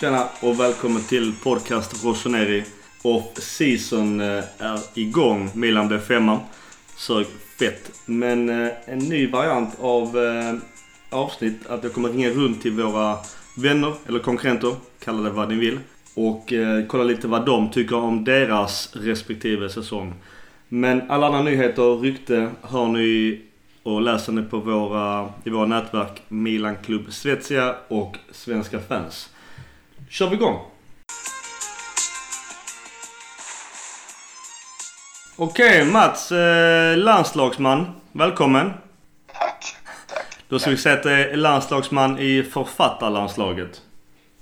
Tjena och välkommen till podcast Rossoneri. Och season eh, är igång. Milan blev femma. Sög fett. Men eh, en ny variant av eh, avsnitt. Att jag kommer ringa runt till våra vänner eller konkurrenter. Kalla det vad ni vill. Och kolla lite vad de tycker om deras respektive säsong. Men alla andra nyheter och rykte hör ni och läser ni på våra, i våra nätverk Milan Club Svezia och Svenska fans. Kör vi igång! Okej Mats, eh, landslagsman. Välkommen! Tack, tack. Då ska vi säga att du är landslagsman i författarlandslaget.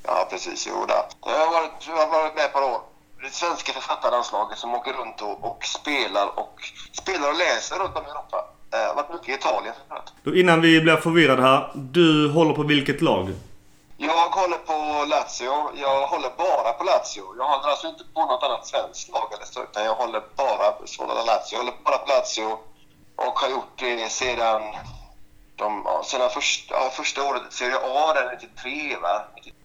Ja, precis. Jo, då. Jag har varit, jag har varit med på då, det svenska författarlandslaget som åker runt och, och, spelar och spelar och läser runt om i Europa. Jag har varit mycket i Italien Då innan vi blir förvirrade här. Du håller på vilket lag? Jag håller på Lazio. Jag håller bara på Lazio. Jag håller alltså inte på något annat svenskt lag eller så, utan jag håller bara på sådana Lazio. Jag håller bara på Lazio och har gjort det sedan, de, ja, sedan först, ja, första året, Serie A, där 93 typ va?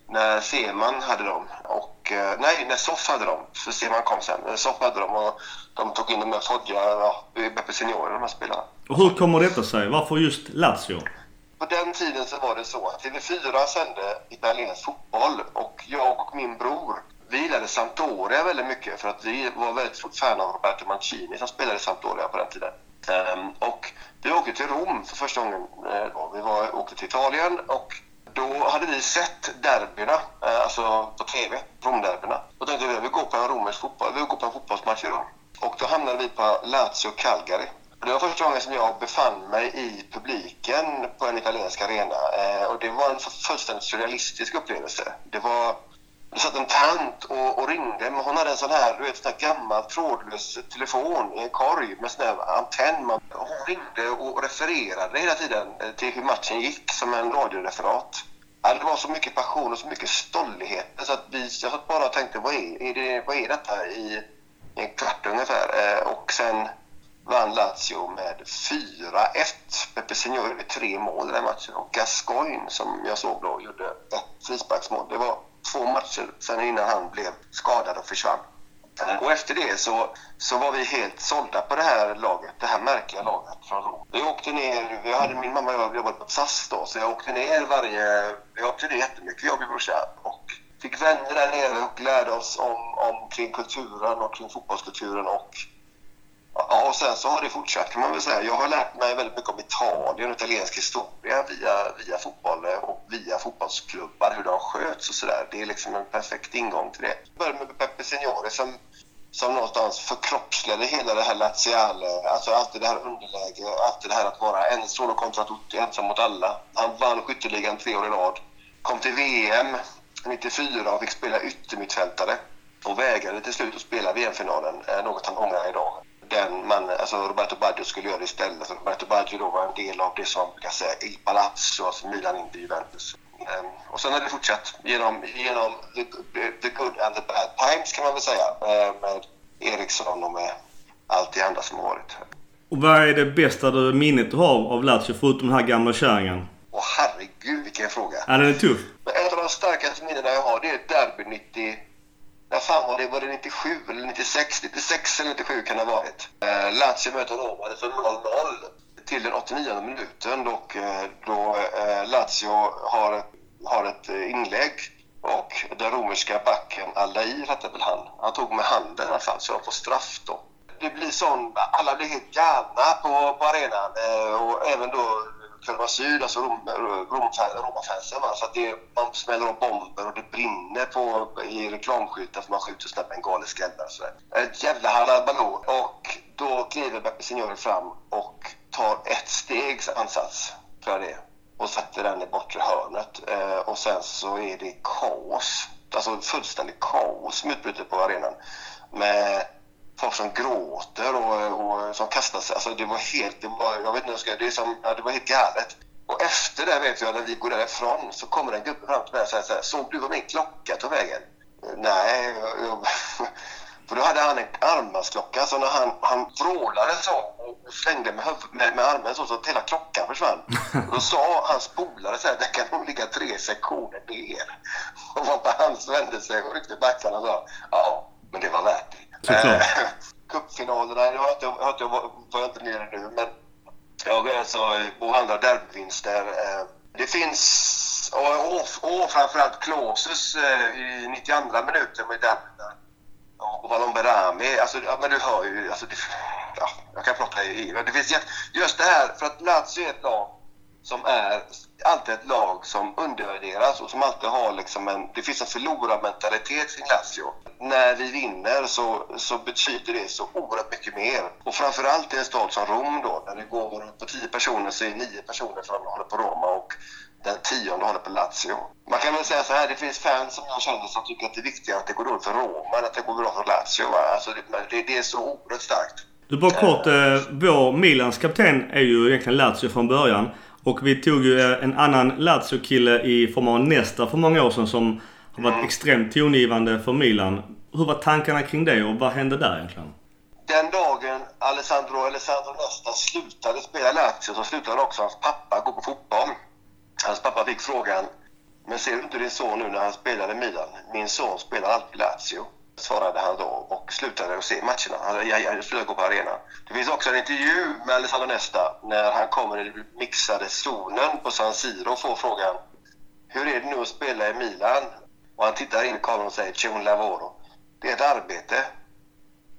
När Seman hade dem. Och, eh, nej, när Soff hade dem. För Seman kom sen. Eh, Soff hade dem och de tog in de där Foggia, ja, Beppe Senior, de här spelarna. Och hur kommer detta sig? Varför just Lazio? På den tiden så var det så att TV4 sände italiensk fotboll och jag och min bror vi gillade Sampdoria väldigt mycket för att vi var väldigt stort fan av Roberto Mancini som spelade i Sampdoria på den tiden. Ehm, och vi åkte till Rom för första gången. Eh, vi var, åkte till Italien och då hade vi sett derbyna, eh, alltså på TV, Romderbyna. Och tänkte vi, vi går på en romersk fotboll, vi går på en fotbollsmatch i Rom. Och då hamnade vi på Lazio Calgary. Det var första gången som jag befann mig i publiken på en italiensk arena. Eh, och det var en fullständigt surrealistisk upplevelse. Det var det satt en tant och, och, ringde, men hon hade en sån här, du vet, sån här gammal trådlös telefon i en korg med sån här antenn. Hon ringde och refererade hela tiden eh, till hur matchen gick som en radioreferat. Det var så mycket passion och så mycket stollighet så att vi, jag satt bara och tänkte, vad är, är, det, vad är detta i, i en kvart ungefär? Eh, och sen vann Lazio med 4-1. Pepe Signor gjorde tre mål i den matchen och Gascoigne som jag såg då gjorde ett frisparksmål. Det var två matcher sen innan han blev skadad och försvann. Och efter det så, så var vi helt sålda på det här laget, det här märkliga laget från Rom. Vi åkte ner, vi hade min mamma och jag jobbade på SAS då, så jag åkte ner varje, jag åkte ner jättemycket jag och min brorsa och fick vänner där nere och lärde oss om, om kring kulturen och kring fotbollskulturen och Ja, och sen så har det fortsatt kan man väl säga. Jag har lärt mig väldigt mycket om Italien och italiensk historia via, via fotboll och via fotbollsklubbar, hur de sköts och sådär. Det är liksom en perfekt ingång till det. Jag började med Peppe Signore som, som någonstans förkroppsligade hela det här laziale, alltså alltid det här underläge, alltid det här att vara en solo kontra tutti, ensam mot alla. Han vann skytteligan tre år i rad. Kom till VM 94 och fick spela yttermittfältare och vägrade till slut att spela VM-finalen, eh, något han ångrar idag den man, alltså Roberto Baggio skulle göra istället. Så Roberto Baggio då var en del av det som brukar säga Il Palazzo, alltså Milan inte Juventus. Um, och sen har det fortsatt genom, genom the, the, good and the bad times kan man väl säga uh, med Eriksson och med allt det andra som har varit. Och vad är det bästa du, minnet du har av Lazio förutom den här gamla kärringen? Åh herregud vilken fråga! Ja, den är tuff. Men ett av de starkaste minnena jag har det är derby 90 när fan var det? Var det 97 eller 96? 96 eller 97 kan det ha varit. Eh, Lazio möter Roma. Det står 0-0 till den 89 minuten och eh, då eh, Lazio har, har ett eh, inlägg och den romerska backen Aldair, hette väl han. Han tog med handen i alla fall, så de får straff då. Det blir sån, alla blir helt galna på, på arenan eh, och även då själva syd, alltså Roma-fansen. Så att det, man smäller av bomber och det brinner på, i reklamskyltar för man skjuter sådana bengaliska eldar. Ett jävla halabaloo. Och då kliver Beppe Signori fram och tar ett stegs ansats för det och sätter den i bortre hörnet. Eh, och sen så är det kaos, alltså fullständigt kaos som utbryter på arenan. Med folk som gråter och, och som kastar sig. Alltså det var helt, det var, jag vet inte, det, är som, ja, det var helt galet. Och efter det vet jag, när vi går därifrån, så kommer en gubbe fram till mig och säger så här, såg du vad min klocka tog vägen? Nej, jag, för då hade han en armbandsklocka, så när han, han vrålade så och slängde med, med, med armen så, så att hela klockan försvann. Då sa hans polare så här, det kan nog ligga tre sektioner ner. Och hans vände sig och ryckte backarna och sa ja, men det var värt det. Såklart. Eh, Cupfinalerna, jag har inte, jag har inte, var jag inte nere nu, men jag är alltså på andra derbyvinster. Eh, det finns, och, och, och framförallt Kloses eh, i 92 minuten med derbyn och Valon Berami. Alltså, ja, men du hör ju, alltså, det, ja, jag kan prata i det finns jätt, Just det här, för att Lazio är ett lag som är alltid ett lag som undervärderas och som alltid har liksom en... Det finns en förlorarmentalitet kring Lazio. När vi vinner så, så betyder det så oerhört mycket mer. Och framförallt i en stad som Rom då, när det går på tio personer så är nio personer som håller på Roma och den tionde håller på Lazio. Man kan väl säga så här, det finns fans som jag känner som tycker att det är viktigare att det går dåligt för Roma än att det går bra för Lazio. Va? Alltså det, det, det är så oerhört starkt. Du bara kort, eh, vår Milans kapten är ju egentligen Lazio från början. Och vi tog ju eh, en annan Lazio-kille i form av Nesta för många år sedan som har varit mm. extremt tongivande för Milan. Hur var tankarna kring det och vad hände där egentligen? Den dagen Alessandro, Alessandro Nesta slutade spela Lazio så slutade också hans pappa gå på fotboll. Hans pappa fick frågan, men ser du inte din son nu när han spelar i Milan? Min son spelar alltid Lazio svarade han då och slutade att se matcherna. Han, jag, jag slutade gå på arenan. Det finns också en intervju med Alessandro Nesta när han kommer i den mixade zonen på San Siro och får frågan Hur är det nu att spela i Milan? Och han tittar in i kameran och säger Cion un lavoro. Det är ett arbete.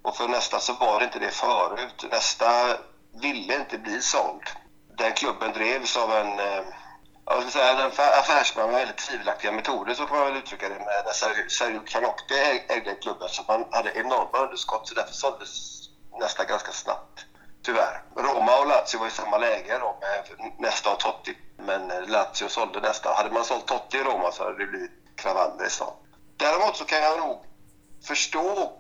Och för Nesta så var det inte det förut. Nesta ville inte bli såld. Den klubben drevs av en eh, jag ska säga, en affärsman med väldigt tvivelaktiga metoder så får man väl uttrycka det. Med när Sergio Canocchi ägde klubben så man hade enorma underskott så därför såldes nästan ganska snabbt. Tyvärr. Roma och Lazio var i samma läge då med nästa och Totti. Men eh, Lazio sålde nästa. Hade man sålt Totti i Roma så hade det blivit kravaller i stan. Däremot så kan jag nog förstå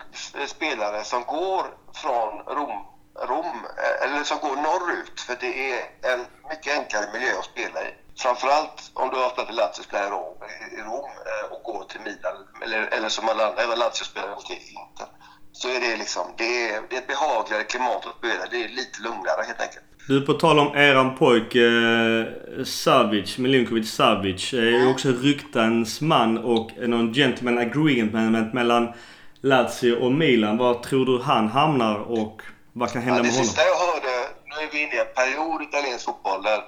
spelare som går från Rom, Rom eh, eller som går norrut för det är en mycket enklare miljö att spela i framförallt om du har spelat i Lazio spelar i Rom, i Rom eh, och går till Milan eller, eller som alla andra, även Lazio spelar till Inter. Så är det liksom, det är, det är ett behagligare klimat att spela. Det är lite lugnare helt enkelt. Du, på tal om eran pojk eh, Savic, Milinkovic Savic, är ju mm. också ryktans man och någon gentleman agreement mellan Lazio och Milan. Var tror du han hamnar och vad kan hända ja, med honom? Det sista jag hörde, nu är vi inne i en period i italiensk fotboll där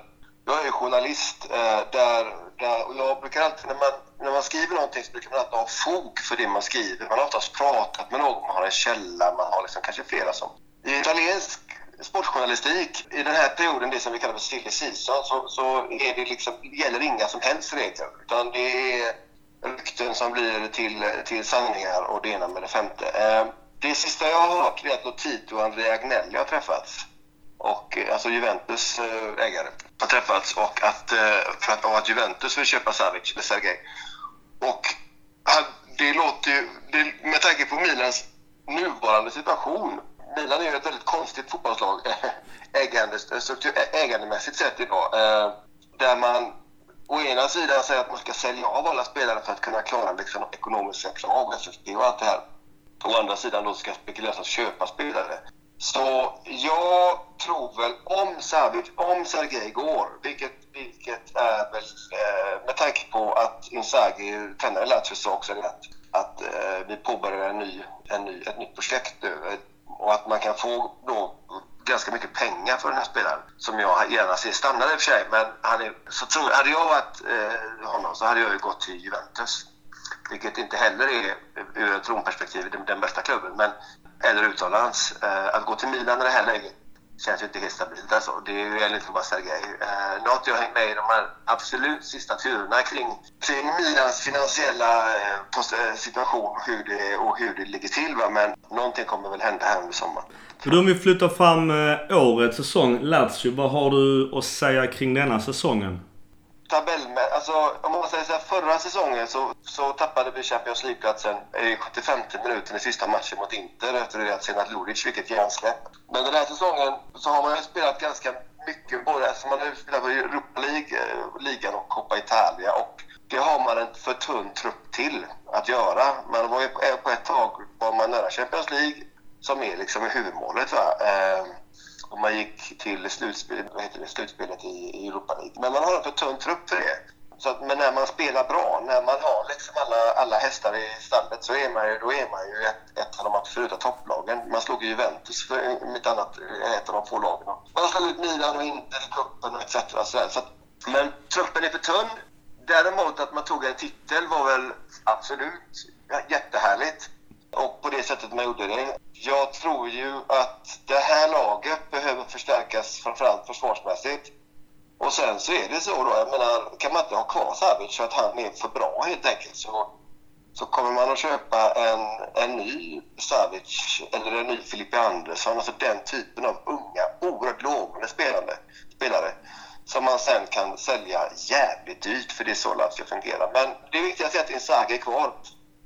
jag är journalist eh, där, där, och jag brukar alltid när man, när man skriver någonting så brukar man alltid ha fog för det man skriver. Man har oftast pratat med någon, man har en källa, man har liksom kanske flera som... I italiensk sportjournalistik, i den här perioden, det som vi kallar för silly season, så, så är det liksom, gäller inga som helst regler. Utan det är rykten som blir till, till sanningar och det ena med det femte. Eh, det sista jag har hört är att Lotito och Andrea Agnelli har träffats och eh, alltså Juventus eh, ägare har träffats och att, eh, för att, och att Juventus vill köpa Savic, eller Sergej. Och det låter ju, det, med tanke på Milans nuvarande situation. Milan är ju ett väldigt konstigt fotbollslag ägandemässigt sett idag. Där man å ena sidan säger att man ska sälja av alla spelare för att kunna klara liksom, ekonomiska krav, SFP och allt det här. Å andra sidan då ska spekuleras att köpa spelare. Så jag tror väl om Savic, om Sergej går, vilket, vilket är väl eh, med tanke på att Inzaghi tränare Lazio sa också det att, att eh, vi påbörjar en ny, en ny, ett nytt projekt nu och att man kan få då ganska mycket pengar för den här spelaren som jag gärna ser stannar i och för sig. Men han är, så tror, hade jag varit eh, honom så hade jag ju gått till Juventus. Vilket inte heller är ur ett Romperspektiv den, den bästa klubben. Men eller utomlands. Eh, att gå till Milan i det här läget känns ju inte helt stabilt alltså. Det gäller inte bara Sergej. Eh, nu har inte jag hängt med i de här absolut sista turerna kring, kring Milans finansiella eh, eh, situation och hur, det, och hur det ligger till. Va? Men någonting kommer väl hända här under sommaren. För då om vi flyttar fram eh, årets säsong, Lazio. Vad har du att säga kring denna säsongen? Tabellmässigt, alltså om man säger så här, förra säsongen så, så tappade vi Champions League-platsen i 75 minuten i sista matchen mot Inter efter det att Senat Luric fick ett hjärnsläpp. Men den här säsongen så har man ju spelat ganska mycket, både alltså man har spelat i Europa League, eh, ligan och Coppa Italia och det har man en för tunn trupp till att göra. Man var ju på, eh, på ett tag var man nära Champions League som är liksom huvudmålet. Va? Eh, och man gick till slutspel, vad heter det, slutspelet i, i Europa League. Men man har en för tunn trupp för det. Så att, men när man spelar bra, när man har liksom alla, alla hästar i stallet så är man ju, då är man ju ett, ett av de absoluta topplagen. Man slog ju Juventus för mitt annat, ett av de få lagen. Man slog ut Milan och Inter i cupen och etc. Så, så att, men truppen är för tunn. Däremot att man tog en titel var väl absolut jättehärligt. Och på det sättet man gjorde det. Jag tror ju att det här laget behöver förstärkas framförallt försvarsmässigt. Och sen så är det så då, jag menar, kan man inte ha kvar Savic för att han är för bra helt enkelt så, så kommer man att köpa en, en ny Savic eller en ny Filippe Andersson, alltså den typen av unga, oerhört lovande spelare, spelare som man sen kan sälja jävligt dyrt för det är så Lazio fungerar. Men det viktigaste är att Inzaghi är kvar.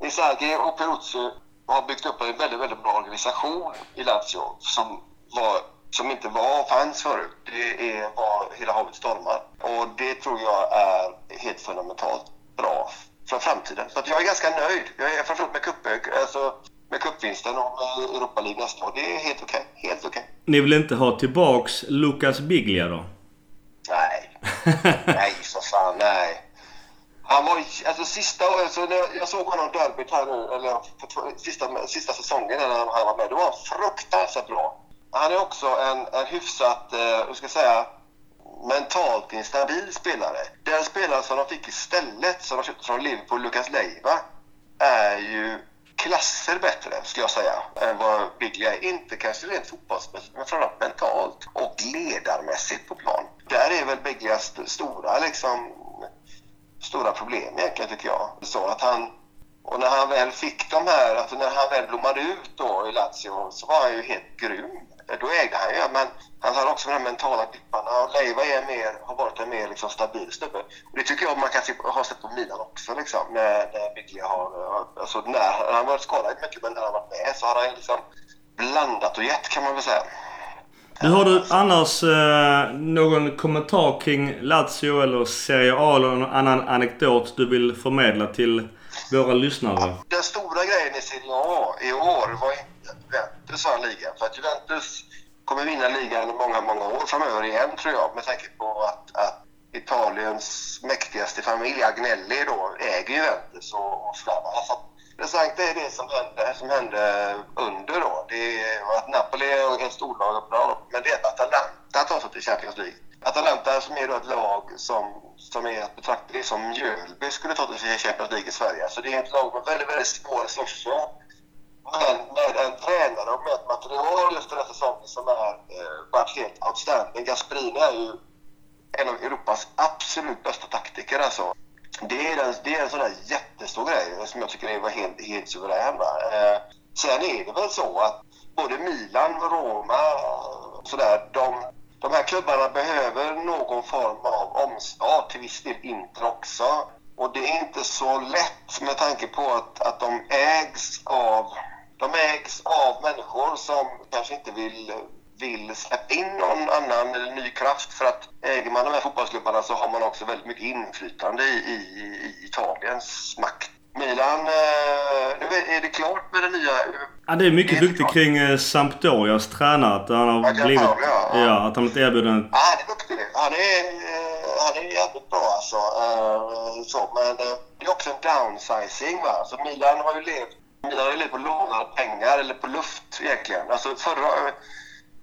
Inzaghi och Peruzzi har byggt upp en väldigt, väldigt bra organisation i Lazio som var som inte var, fanns förut. Det är vad hela havet stormar. Och det tror jag är helt fundamentalt bra för framtiden. Så att jag är ganska nöjd. Jag är framförallt med, cup, alltså med cupvinsten och med Europa League nästa år. Det är helt okej. Okay. Helt. Okay. Ni vill inte ha tillbaks Lucas Biglia då? Nej. nej, för fan nej. Han var alltså sista alltså, när jag såg honom derbyt här nu, eller för, sista, sista säsongen när han var med. Då var han fruktansvärt bra. Han är också en, en hyfsat, eh, hur ska jag säga, mentalt instabil spelare. Den spelare som de fick istället, som de köpte från Liverpool, Lucas Leiva, är ju klasser bättre, skulle jag säga, än vad Biglia är. Inte kanske rent fotbollsmässigt, men framförallt mentalt och ledarmässigt på plan. Där är väl Biglias stora, liksom, stora problem egentligen, tycker jag. Så att han, och när han väl fick de här, alltså när han väl blommade ut då i Lazio, så var han ju helt grym då ägde han ju, men han hade också de här mentala dipparna. Och Leiva är mer, har varit en mer liksom stabil snubbe. Och det tycker jag man kan se, ha sett på Milan också. Liksom, när, när Biglia har... Alltså, när, han har varit skadad mycket, men när han har varit med så har han liksom blandat och gett kan man väl säga. Nu har du annars eh, någon kommentar kring Lazio eller Serie A eller någon annan anekdot du vill förmedla till våra lyssnare? Den stora grejen i Serie A i år var inte Juventus vann ligan. För att Juventus kommer vinna ligan många, många år framöver igen tror jag med tanke på att, att Italiens mäktigaste familj, Agnelli, då, äger Juventus och, och sådär. Intressant är det som hände, som hände under då. Det är att Napoli är ett storlag och bra, men det är att Atalanta tar sig till Champions League. Atalanta som är då ett lag som, som är att betrakta som Mjölby skulle ta sig till Champions League i Sverige. Så det är ett lag med väldigt, väldigt svåra resurser men med en tränare och med ett material just den här säsongen som är eh, varit helt outstanding. Gasperini är ju en av Europas absolut bästa taktiker alltså. Det är, en, det är en sån där jättestor grej som jag tycker är helt, helt suverän. Eh, sen är det väl så att både Milan, Roma eh, sådär, de, de här klubbarna behöver någon form av omstart, till viss del Inter också. Och det är inte så lätt med tanke på att, att de ägs av de ägs av människor som kanske inte vill, vill släppa in någon annan eller ny kraft. För att äger man de här fotbollsklubbarna så har man också väldigt mycket inflytande i, i, i Italiens makt. Milan, eh, nu är det klart med det nya... Ja, det är mycket duktigt kring eh, Sampdorias tränare. Att han har ja, blivit... Ja, ja. att han blivit erbjuden... Ja, han är duktig. Han är, eh, han är jävligt bra alltså. Så, men det är också en downsizing. Va? Så Milan har ju levt Milan har ju levt på lånade pengar, eller på luft egentligen. Alltså förra,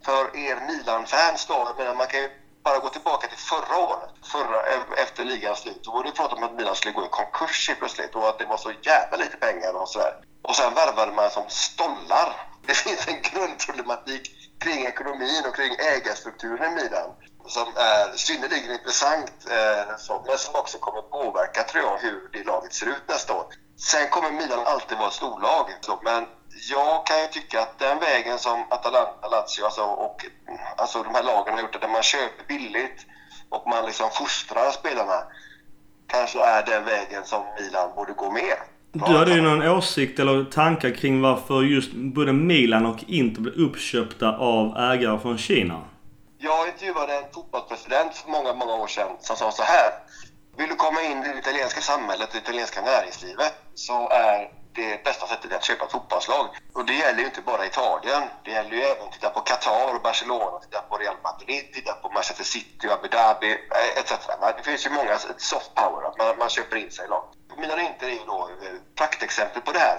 för er Milan-fans då, men man kan ju bara gå tillbaka till förra året, förra, efter ligans slut. Då var det prat om att Milan skulle gå i konkurs plötsligt och att det var så jävla lite pengar och sådär. Och sen värvade man som stollar. Det finns en grundproblematik kring ekonomin och kring ägarstrukturen i Milan som är synnerligen intressant, eh, men som också kommer påverka, tror jag, hur det laget ser ut nästa år. Sen kommer Milan alltid vara ett storlag. Men jag kan ju tycka att den vägen som Atalanta, Lazio alltså, och alltså de här lagen har gjort, där man köper billigt och man liksom fostrar spelarna, kanske är den vägen som Milan borde gå med. Du hade ju någon åsikt eller tankar kring varför just både Milan och Inter blev uppköpta av ägare från Kina? Jag intervjuade en fotbollspresident för många, många år sedan som sa så här. Vill du komma in i det italienska samhället, det italienska näringslivet, så är det bästa sättet är att köpa ett fotbollslag. Och det gäller ju inte bara Italien. Det gäller ju även att titta på Qatar, Barcelona, titta på Real Madrid, titta på Manchester City, Abu Dhabi eh, etc. Det finns ju många soft power, att man, man köper in sig i lag. Mina Inter är ju då eh, praktexempel på det här.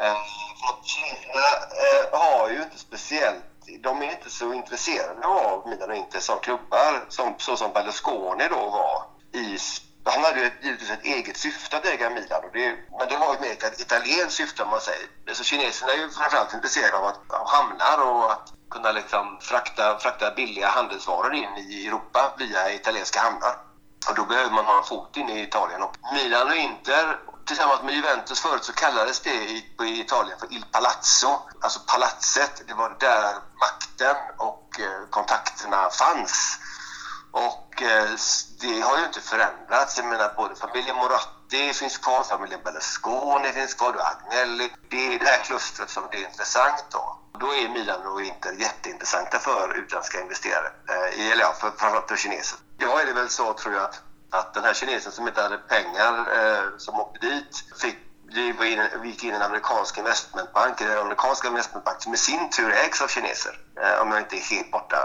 Eh, för Kineserna har ju inte speciellt de är inte så intresserade av Mina och Inter som klubbar, som, så som Berlusconi då var i han hade ju givetvis ett eget syfte att äga Milan. Och det, men det var ju mer ett italienskt syfte om man säger. Så kineserna är ju framförallt intresserade av, att, av hamnar och att kunna liksom frakta, frakta billiga handelsvaror in i Europa via italienska hamnar. Och då behöver man ha en fot in i Italien. Och Milan och Inter tillsammans med Juventus förut så kallades det i, i Italien för Il Palazzo, alltså palatset. Det var där makten och eh, kontakterna fanns. Och eh, det har ju inte förändrats. Jag menar både familjen Moratti finns kvar, familjen Berlusconi finns kvar, du Agnelli. Det är det här klustret som är intressant då. Då är Milan och Inter jätteintressanta för utländska investerare. Eh, eller ja, för, framförallt för kineser. Ja, är det väl så tror jag att, att den här kinesen som inte hade pengar eh, som åkte dit fick vi gick in i en amerikansk investmentbank, en amerikansk investmentbank som i sin tur ägs av kineser, eh, om jag inte är helt borta,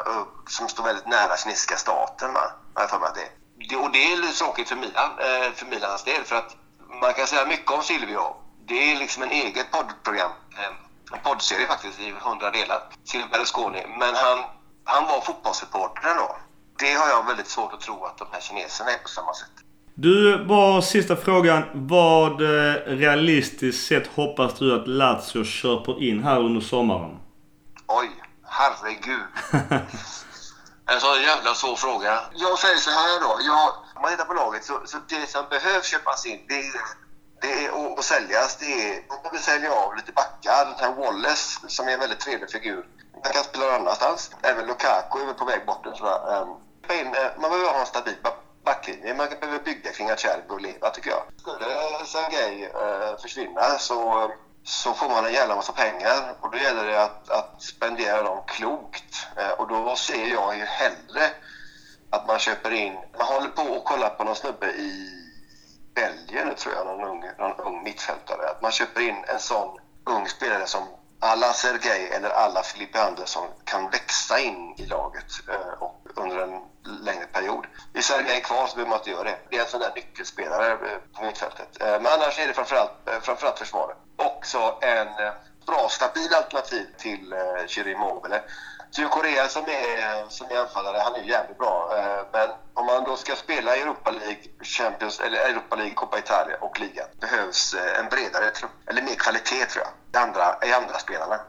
som står väldigt nära kinesiska staten. Va? Jag för mig det. Och det är lite tråkigt för Milan, eh, för Milans del, för att man kan säga mycket om Silvio. Det är liksom en eget poddprogram, eh, en poddserie faktiskt i hundra delar, Silvio Berlusconi. Men han, han var fotbollsreporter då. Det har jag väldigt svårt att tro att de här kineserna är på samma sätt. Du, bara sista frågan. Vad eh, realistiskt sett hoppas du att Lazio köper in här under sommaren? Oj, herregud. en sån jävla svår fråga. Jag säger så här då. Jag, om man tittar på laget så, så det som behövs köpas in det är, det är, och, och säljas det är... Man behöver sälja av lite backar. Den här Wallace som är en väldigt trevlig figur. Man kan spela någon annanstans. Även Lukaku är väl på väg bort tror jag. Um, man behöver ha en stabil backlinje man behöver bygga kring Acerbi och Leva tycker jag. Skulle Sergej eh, försvinna så, så får man en jävla massa pengar och då gäller det att, att spendera dem klokt. Eh, och då ser jag ju hellre att man köper in, man håller på och kollar på någon snubbe i Belgien tror jag, någon ung, någon ung mittfältare. Att man köper in en sån ung spelare som alla Sergej eller alla Filippe Andersson kan växa in i laget eh, och under en längre period. Är Sergej kvar så behöver man inte göra det. Det är en sån där nyckelspelare eh, på mittfältet. Eh, men annars är det framförallt, eh, framförallt försvaret. Också en eh, bra, stabil alternativ till Chiri Mobile. Sydkorea som är, som är anfallare, han är ju jävligt bra. Men om man då ska spela Europa League, Champions, eller Europa League, Coppa Italia och ligan behövs en bredare trupp, eller mer kvalitet tror jag i andra, i andra spelarna.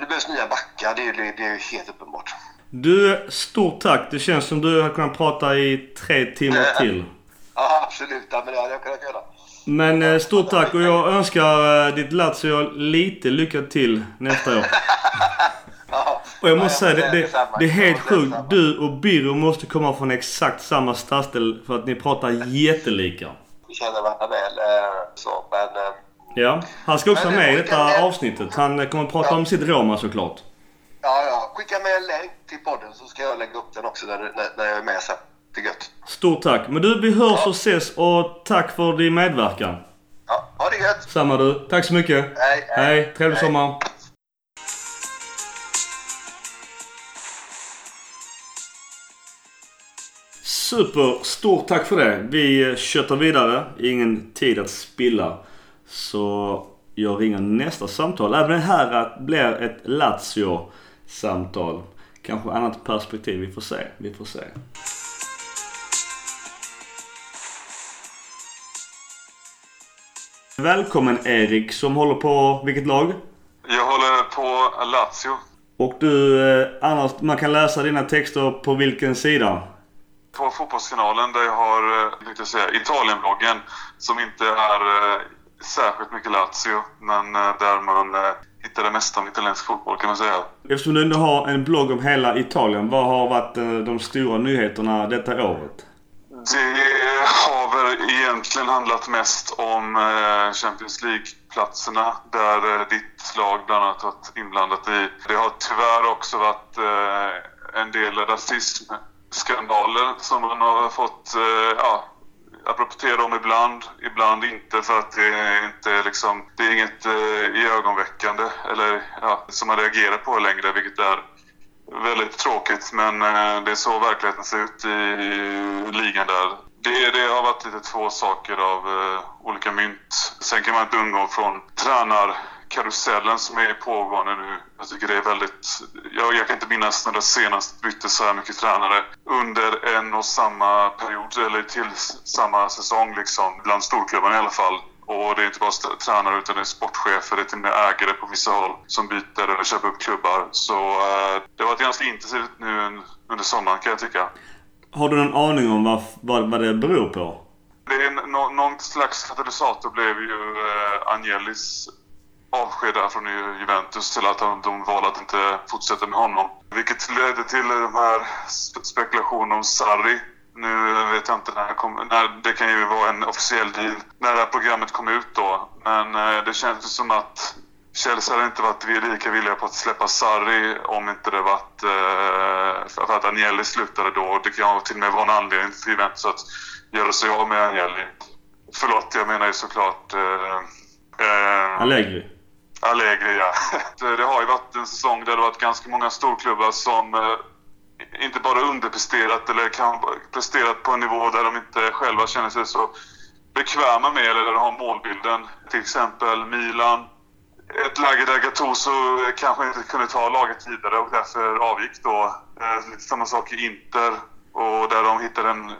Det behövs nya backar, det är, det är helt uppenbart. Du, stort tack. Det känns som du har kunnat prata i tre timmar till. Ja, absolut. Ja, men det hade jag kunnat göra. Men eh, stort tack och jag önskar eh, ditt Lazio lite lycka till nästa år. ja, och jag måste ja, säga, det, det, det, är helt sjukt. Du och Birro måste komma från exakt samma stadsdel för att ni pratar jättelika. Vi känner varandra väl, eh, så, men Ja, han ska också vara med i detta avsnittet. Han kommer att prata ja. om sitt Roma såklart. Ja, ja. Skicka med en länk till podden så ska jag lägga upp den också när, när, när jag är med sen. Det är gött. Stort tack. Men du, vi hörs ja. och ses och tack för din medverkan. Ja, ha det gött. Samma du. Tack så mycket. Hej. Hej. hej. Trevlig hej. sommar. Super! Stort tack för det. Vi köttar vidare. Ingen tid att spilla. Så jag ringer nästa samtal. Även det här blir ett Lazio-samtal. Kanske annat perspektiv. Vi får se. Vi får se. Välkommen Erik som håller på vilket lag? Jag håller på Lazio. Och du, eh, annars, man kan läsa dina texter på vilken sida? På Fotbollsfinalen där jag har, eh, säga, Italienbloggen som inte är eh, särskilt mycket Lazio, men eh, där man eh, hittar det mesta om italiensk fotboll kan man säga. Eftersom du ändå har en blogg om hela Italien, vad har varit eh, de stora nyheterna detta året? Det har väl egentligen handlat mest om Champions League-platserna där ditt lag bland annat varit inblandat i. Det har tyvärr också varit en del rasismskandaler som man har fått ja, jag rapporterar om ibland, ibland inte för att det är inte liksom, det är inget eh, ögonväckande eller ja, som man reagerar på längre, vilket är väldigt tråkigt. Men eh, det är så verkligheten ser ut i, i ligan där. Det, det har varit lite två saker av eh, olika mynt. Sen kan man inte undgå från tränar karusellen som är pågående nu. Jag tycker det är väldigt... Jag, jag kan inte minnas när det senast bytte så här mycket tränare under en och samma period, eller till samma säsong liksom, bland storklubbarna i alla fall. Och det är inte bara tränare utan det är sportchefer, det är till och med ägare på vissa håll som byter eller köper upp klubbar. Så eh, det har varit ganska intensivt nu under sommaren kan jag tycka. Har du någon aning om vad, vad, vad det beror på? Det är no, någon slags katalysator blev ju eh, Angelis avsked från Juventus till att de valde att inte fortsätta med honom. Vilket ledde till de här spekulationerna om Sarri. Nu vet jag inte när, kom, när det kan ju vara en officiell deal när det här programmet kom ut då. Men eh, det känns som att Chelsea hade inte varit lika villiga på att släppa Sarri om inte det varit eh, för att Agnelli slutade då. Det kan till och med vara en anledning för Juventus att göra sig av med Agnelli. Förlåt, jag menar ju såklart... Eh, eh, Allegri. Allegri, ja. Det har ju varit en säsong där det varit ganska många storklubbar som eh, inte bara underpresterat eller kan presterat på en nivå där de inte själva känner sig så bekväma med eller där de har målbilden. Till exempel Milan. Ett läge där Gattuso kanske inte kunde ta laget vidare och därför avgick då. Eh, lite samma sak i Inter och där de hittade en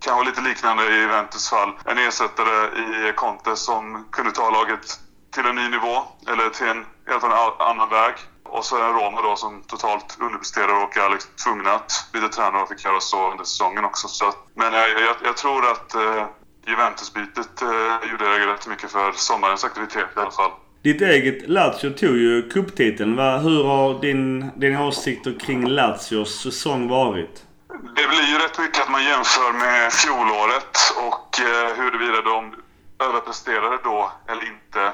kanske lite liknande i Juventus fall. En ersättare i Conte som kunde ta laget till en ny nivå, eller till en helt annan väg. Och så är det Roma då som totalt underpresterar och är liksom tvungna att byta tränare och fick göra så under säsongen också. Så, men jag, jag, jag tror att eh, Juventus-bytet eh, gjorde rätt mycket för sommarens aktivitet i alla fall. Ditt eget Lazio tog ju cuptiteln. Hur har din, dina åsikter kring Lazios säsong varit? Det blir ju rätt mycket att man jämför med fjolåret och eh, huruvida de överpresterade då eller inte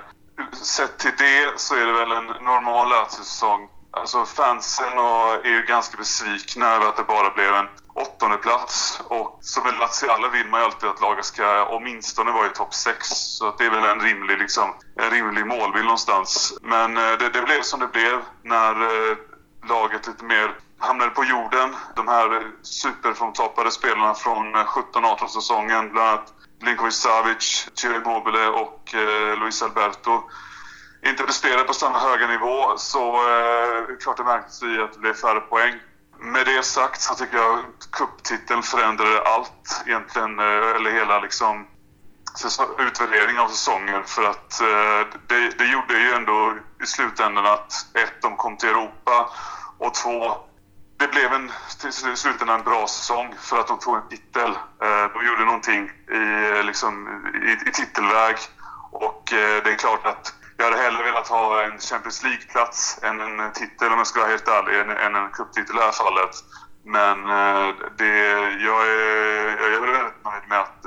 sett till det så är det väl en normal säsong. Alltså fansen är ju ganska besvikna över att det bara blev en åttonde plats och som en Laziale vill man ju alltid att laget ska åtminstone vara i topp 6. Så att det är väl en rimlig, liksom, en rimlig målbild någonstans. Men eh, det, det blev som det blev när eh, laget lite mer hamnade på jorden. De här eh, superfrontoppade spelarna från 17-18 säsongen, bland annat Blinkovic Savic, Ciro Immobile och eh, Luis Alberto inte presterade på samma höga nivå så eh, klart det märktes i att det blev färre poäng. Med det sagt så tycker jag kupptiteln förändrade allt egentligen, eh, eller hela liksom utvärdering av säsongen för att eh, det, det gjorde ju ändå i slutändan att ett, de kom till Europa och två, det blev en, till slutändan en bra säsong för att de tog en titel. Eh, de gjorde någonting i, eh, liksom, i, i titelväg. Och eh, det är klart att jag hade hellre velat ha en Champions League-plats än en titel om jag ska vara helt ärlig, än, än en cuptitel i det här fallet. Men det, jag, är, jag är väldigt nöjd med att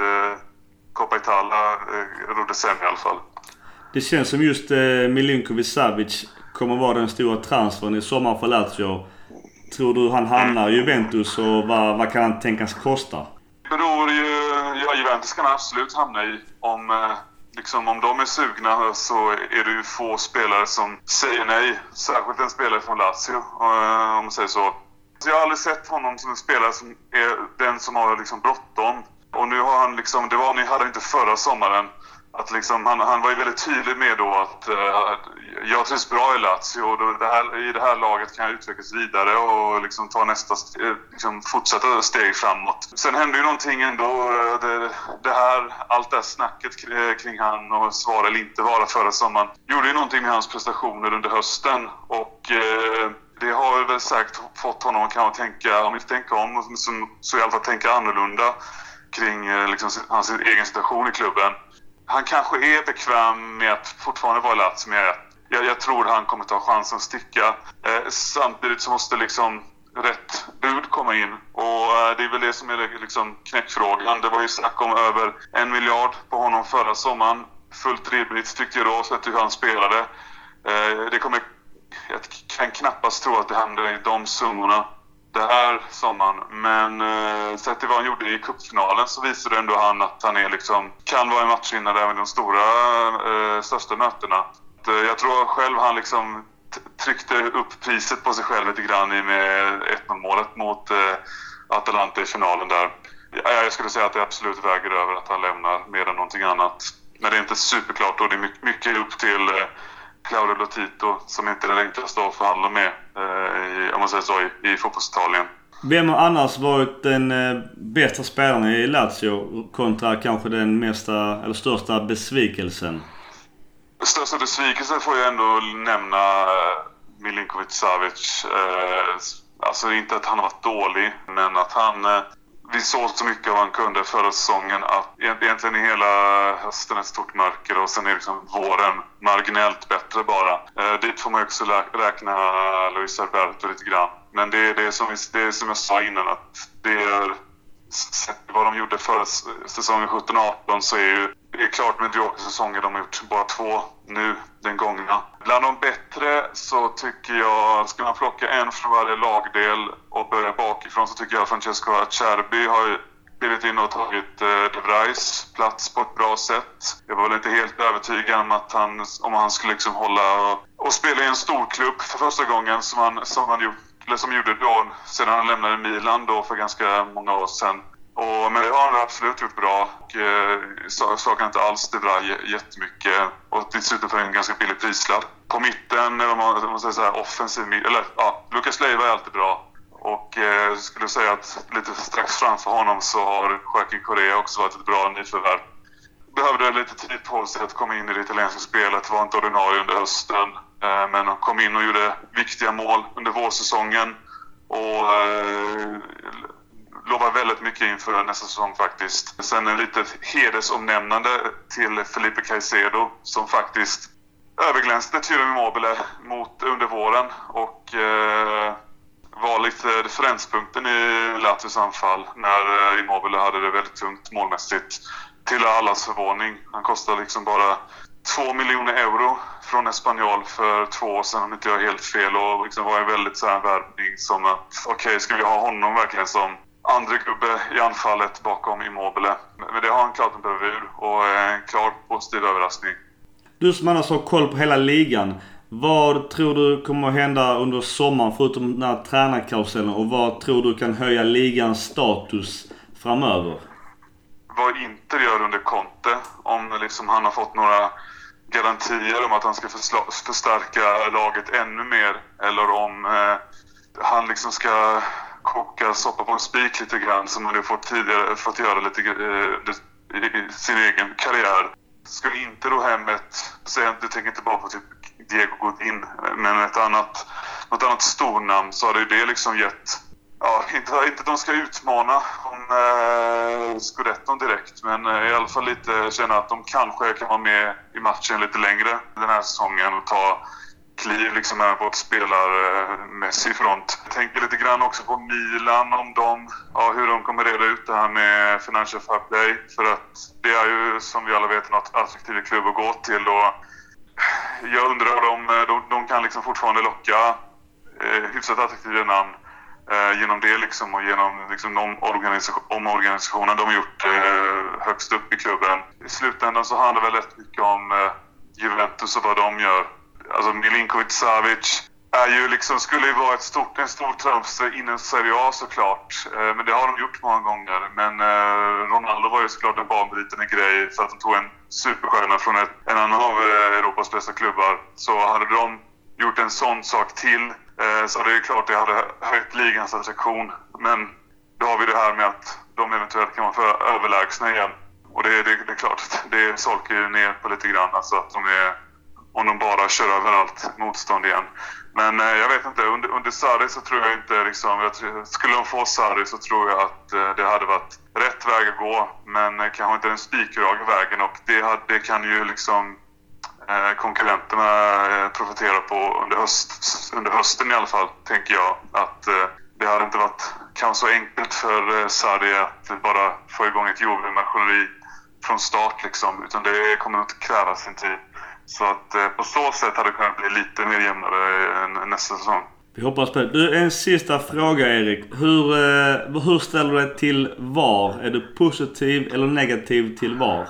Coppa Italia roddes sen i alla fall. Det känns som just Milinkovic Savic kommer vara den stora transfern i sommar för Lazio. Tror du han hamnar i Juventus och vad, vad kan han tänkas kosta? Det beror ju... Ja, Juventus kan absolut hamna i. Om, eh, liksom, om de är sugna så är det ju få spelare som säger nej. Särskilt en spelare från Lazio, eh, om man säger så. Jag har aldrig sett honom som en spelare som är den som har liksom bråttom. Och nu har han liksom... Det var ni hade inte förra sommaren att liksom, han, han var ju väldigt tydlig med då att uh, jag trivs bra i Lazio och det här, i det här laget kan jag utvecklas vidare och liksom ta nästa eh, liksom fortsätta steg framåt. Sen hände ju någonting ändå. Eh, det, det här, allt det här snacket kring han och svara eller inte vara förra sommaren gjorde ju någonting med hans prestationer under hösten och uh, det har väl säkert fått honom att tänka, om inte tänka om, så, så i alla fall tänka annorlunda kring liksom, hans egen situation i klubben han kanske är bekväm med att fortfarande vara Lazio, men jag, jag, tror han kommer ta chansen att sticka. Eh, samtidigt så måste liksom rätt bud komma in och eh, det är väl det som är liksom knäckfrågan. Det var ju snack om över en miljard på honom förra sommaren. Fullt rimligt tyckte jag då, sett hur han spelade. Eh, det kommer, jag kan knappast tro att det händer i de summorna det här sommaren. Men eh, sett till vad han gjorde i cupfinalen så visade ändå han att han är liksom, kan vara en matchvinnare även i de stora, eh, största mötena. Eh, jag tror själv han liksom tryckte upp priset på sig själv lite grann i med 1-0 målet mot eh, Atalanta i finalen där. Jag skulle säga att det absolut väger över att han lämnar mer än någonting annat. Men det är inte superklart och det är mycket upp till eh, Claudio Lotito som inte är den enklaste att förhandla med eh, om man säger så, i, i fotbollsitalien. Vem har annars varit den eh, bästa spelaren i Lazio kontra kanske den mesta, eller största besvikelsen? Största besvikelsen får jag ändå nämna eh, Milinkovic Savic. Alltså inte att han har varit dålig, men att han vi såg så mycket av han kunde förra säsongen att egentligen är hela hösten ett stort mörker och sen är liksom våren marginellt bättre bara. Eh, dit får man ju också räkna Luis Alberto lite grann. Men det är det som, det är som jag sa innan att det är sett vad de gjorde förra säsongen 17-18 så är ju det är klart mediokra säsonger. De har gjort bara två nu, den gångna. Bland de bättre så tycker jag, ska man plocka en från varje lagdel och börja bakifrån så tycker jag Francesco Acerbi har klivit in och tagit eh, De Vries plats på ett bra sätt. Jag var väl inte helt övertygad om att han, om han skulle liksom hålla och, och spela i en storklubb för första gången som han, som han gjort, eller som gjorde då sedan han lämnade Milan då för ganska många år sedan. Och, men det har han absolut gjort bra. Och, eh, saknar inte alls De Vrij jättemycket. Och dessutom för en ganska billig prislapp. På mitten, om man, om man säger så här, offensiv Eller ja, Lucas Leiva är alltid bra. Och eh, skulle säga att lite strax framför honom så har Joaquin Correa också varit ett bra nyförvärv. Behövde lite tid på sig att komma in i det italienska spelet. Var inte ordinarie under hösten. Eh, men han kom in och gjorde viktiga mål under vårsäsongen. Och eh, lovar väldigt mycket inför nästa säsong faktiskt. Sen en litet hedersomnämnande till Felipe Caicedo som faktiskt överglänste Tyrion Immobile mot under våren och eh, var lite referenspunkten i Lazios anfall när eh, Immobile hade det väldigt tungt målmässigt. Till allas förvåning. Han kostade liksom bara 2 miljoner euro från Espanyol för två år sedan om inte jag är helt fel och liksom var en väldigt så här värvning som att okej, okay, ska vi ha honom verkligen som andra gubbe i anfallet bakom Immobile. Men det har han klart inte över ur och en klar positiv överraskning. Du som annars har koll på hela ligan. Vad tror du kommer att hända under sommaren förutom den här tränarkarusellen och vad tror du kan höja ligans status framöver? Vad Inter gör under Conte, om liksom han har fått några garantier om att han ska förstärka laget ännu mer eller om eh, han liksom ska koka soppa på en spik lite grann som han ju fått tidigare fått göra lite eh, i sin egen karriär. Skulle inte då hem ett, du tänker inte bara på typ Diego Godin, men ett annat, något annat stornamn så hade ju det liksom gett Ja, inte, inte att de ska utmana om eh, Scudetton direkt, men eh, i alla fall lite känna att de kanske kan vara med i matchen lite längre den här säsongen och ta kliv liksom här på ett spelarmässig front. Jag tänker lite grann också på Milan, om de, ja, hur de kommer reda ut det här med Financial Fair Play. För att det är ju som vi alla vet en attraktiv klubb att gå till. Och jag undrar om eh, de, de kan liksom fortfarande locka eh, hyfsat attraktiva namn eh, genom det liksom och genom liksom de omorganisationen de har gjort eh, högst upp i klubben. I slutändan så handlar det väl rätt mycket om eh, Juventus och vad de gör alltså Milinkovic Savic är ju liksom, skulle ju vara ett stort, en stor trumfse inom Serie A såklart. Eh, men det har de gjort många gånger. Men eh, Ronaldo var ju såklart en banbrytande grej för att de tog en superstjärna från ett, en annan av eh, Europas bästa klubbar. Så hade de gjort en sån sak till Eh, så det är klart det hade höjt ligans attraktion. Men då har vi det här med att de eventuellt kan vara för överlägsna igen. Och det, det, det är klart, det solkar ju ner på lite grann. Alltså att de är om de bara kör över allt motstånd igen. Men eh, jag vet inte, under, under Sarri så tror jag inte liksom, jag tror, skulle de få Sarri så tror jag att eh, det hade varit rätt väg att gå. Men eh, kanske inte den spikraka vägen och det, det kan ju liksom Eh, konkurrenterna eh, profiterar profitera på under, höst, under hösten i alla fall, tänker jag. Att eh, det hade inte varit kanske så enkelt för Sarri att bara få igång ett Juve-maskineri från start liksom. Utan det kommer att kräva sin tid. Så att på så sätt hade det kunnat bli lite mer jämnare nästa säsong. Vi hoppas på det. Du, en sista fråga Erik. Hur, hur ställer du dig till VAR? Är du positiv eller negativ till VAR?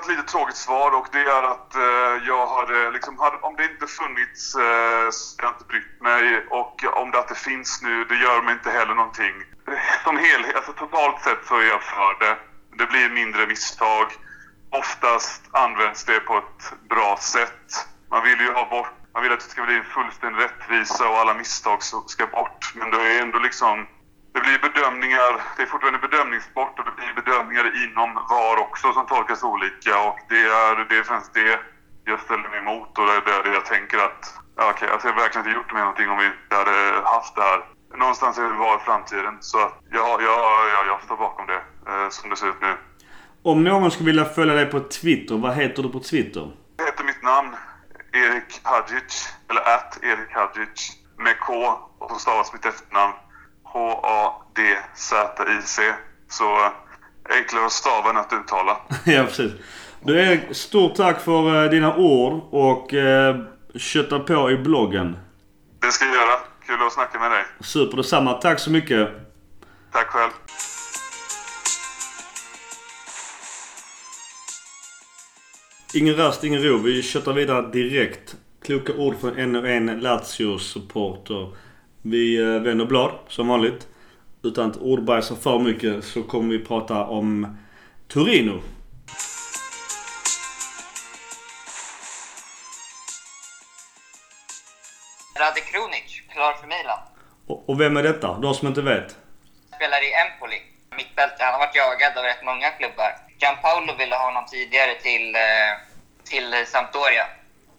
Har ett lite tråkigt svar och det är att eh, jag hade liksom, hade, om det inte funnits eh, så hade jag inte brytt mig och om det att det finns nu, det gör mig inte heller någonting. Som helhet, alltså totalt sett så är jag för det. Det blir mindre misstag. Oftast används det på ett bra sätt. Man vill ju ha bort, man vill att det ska bli en fullständig rättvisa och alla misstag ska bort. Men det är ändå liksom det blir bedömningar, det är fortfarande bedömningssport och det blir bedömningar inom VAR också som tolkas olika och det är, det är främst det jag ställer mig emot och det är det jag tänker att, ja, okej, alltså jag verkligen inte gjort med någonting om vi inte hade haft det här. Någonstans är det VAR framtiden så att ja, ja, ja, jag står bakom det eh, som det ser ut nu. Om någon skulle vilja följa dig på Twitter, vad heter du på Twitter? Jag heter mitt namn, Erik Hadjic, eller att Erik Hadjic, med K och så stavas mitt efternamn H-A-D-Z-I-C. Så eh, enklare att stava än att uttala. ja, precis. Du Erik, stort tack för eh, dina ord och eh, kötta på i bloggen. Det ska jag göra. Kul att snacka med dig. Super, detsamma. Tack så mycket. Tack själv. Ingen rast, ingen ro. Vi köttar vidare direkt. Kloka ord från en och en Lazio-supporter. Vi eh, vänder blad som vanligt. Utan att ordbajsa för mycket så kommer vi prata om Torino. Rade Kronic, klar för Milan. Och, och vem är detta? De som inte vet. Spelar i Empoli. Mittbälte. Han har varit jagad av rätt många klubbar. Gianpaolo ville ha honom tidigare till, eh, till Sampdoria.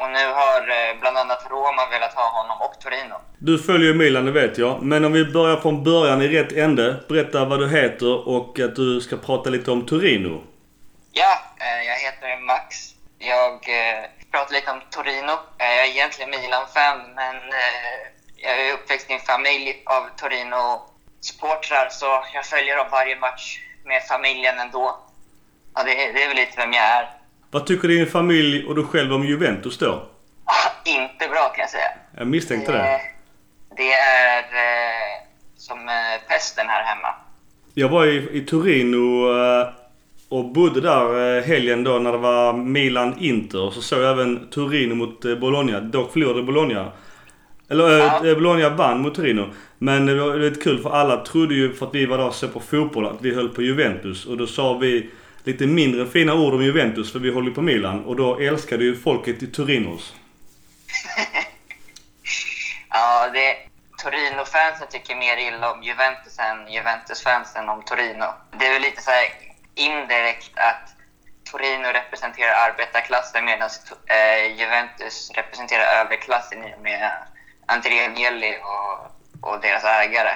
Och nu har eh, bland annat Roma velat ha honom och Torino. Du följer Milan, det vet jag. Men om vi börjar från början i rätt ände. Berätta vad du heter och att du ska prata lite om Torino. Ja, eh, jag heter Max. Jag eh, pratar lite om Torino. Jag är egentligen Milan-fan, men jag är uppväxt i en familj av Torino-supportrar, så jag följer dem varje match med familjen ändå. Ja, det, det är väl lite vem jag är. Vad tycker din familj och du själv om Juventus då? Inte bra kan jag säga. Jag misstänkte det. Eh, det är eh, som eh, pesten här hemma. Jag var i, i Torino eh, och bodde där helgen då när det var Milan-Inter. Så såg jag även Torino mot Bologna. Dock förlorade Bologna. Eller ja. Bologna vann mot Torino. Men det var lite kul för alla trodde ju för att vi var där och såg på fotboll att vi höll på Juventus. Och då sa vi lite mindre fina ord om Juventus för vi håller på Milan. Och då älskade ju folket i Torinos. ja, det... Torino-fansen tycker mer illa om Juventus än Juventus-fansen om Torino. Det är väl lite så indirekt att Torino representerar arbetarklassen medan eh, Juventus representerar överklassen i och med Andrea Agnelli och, och deras ägare.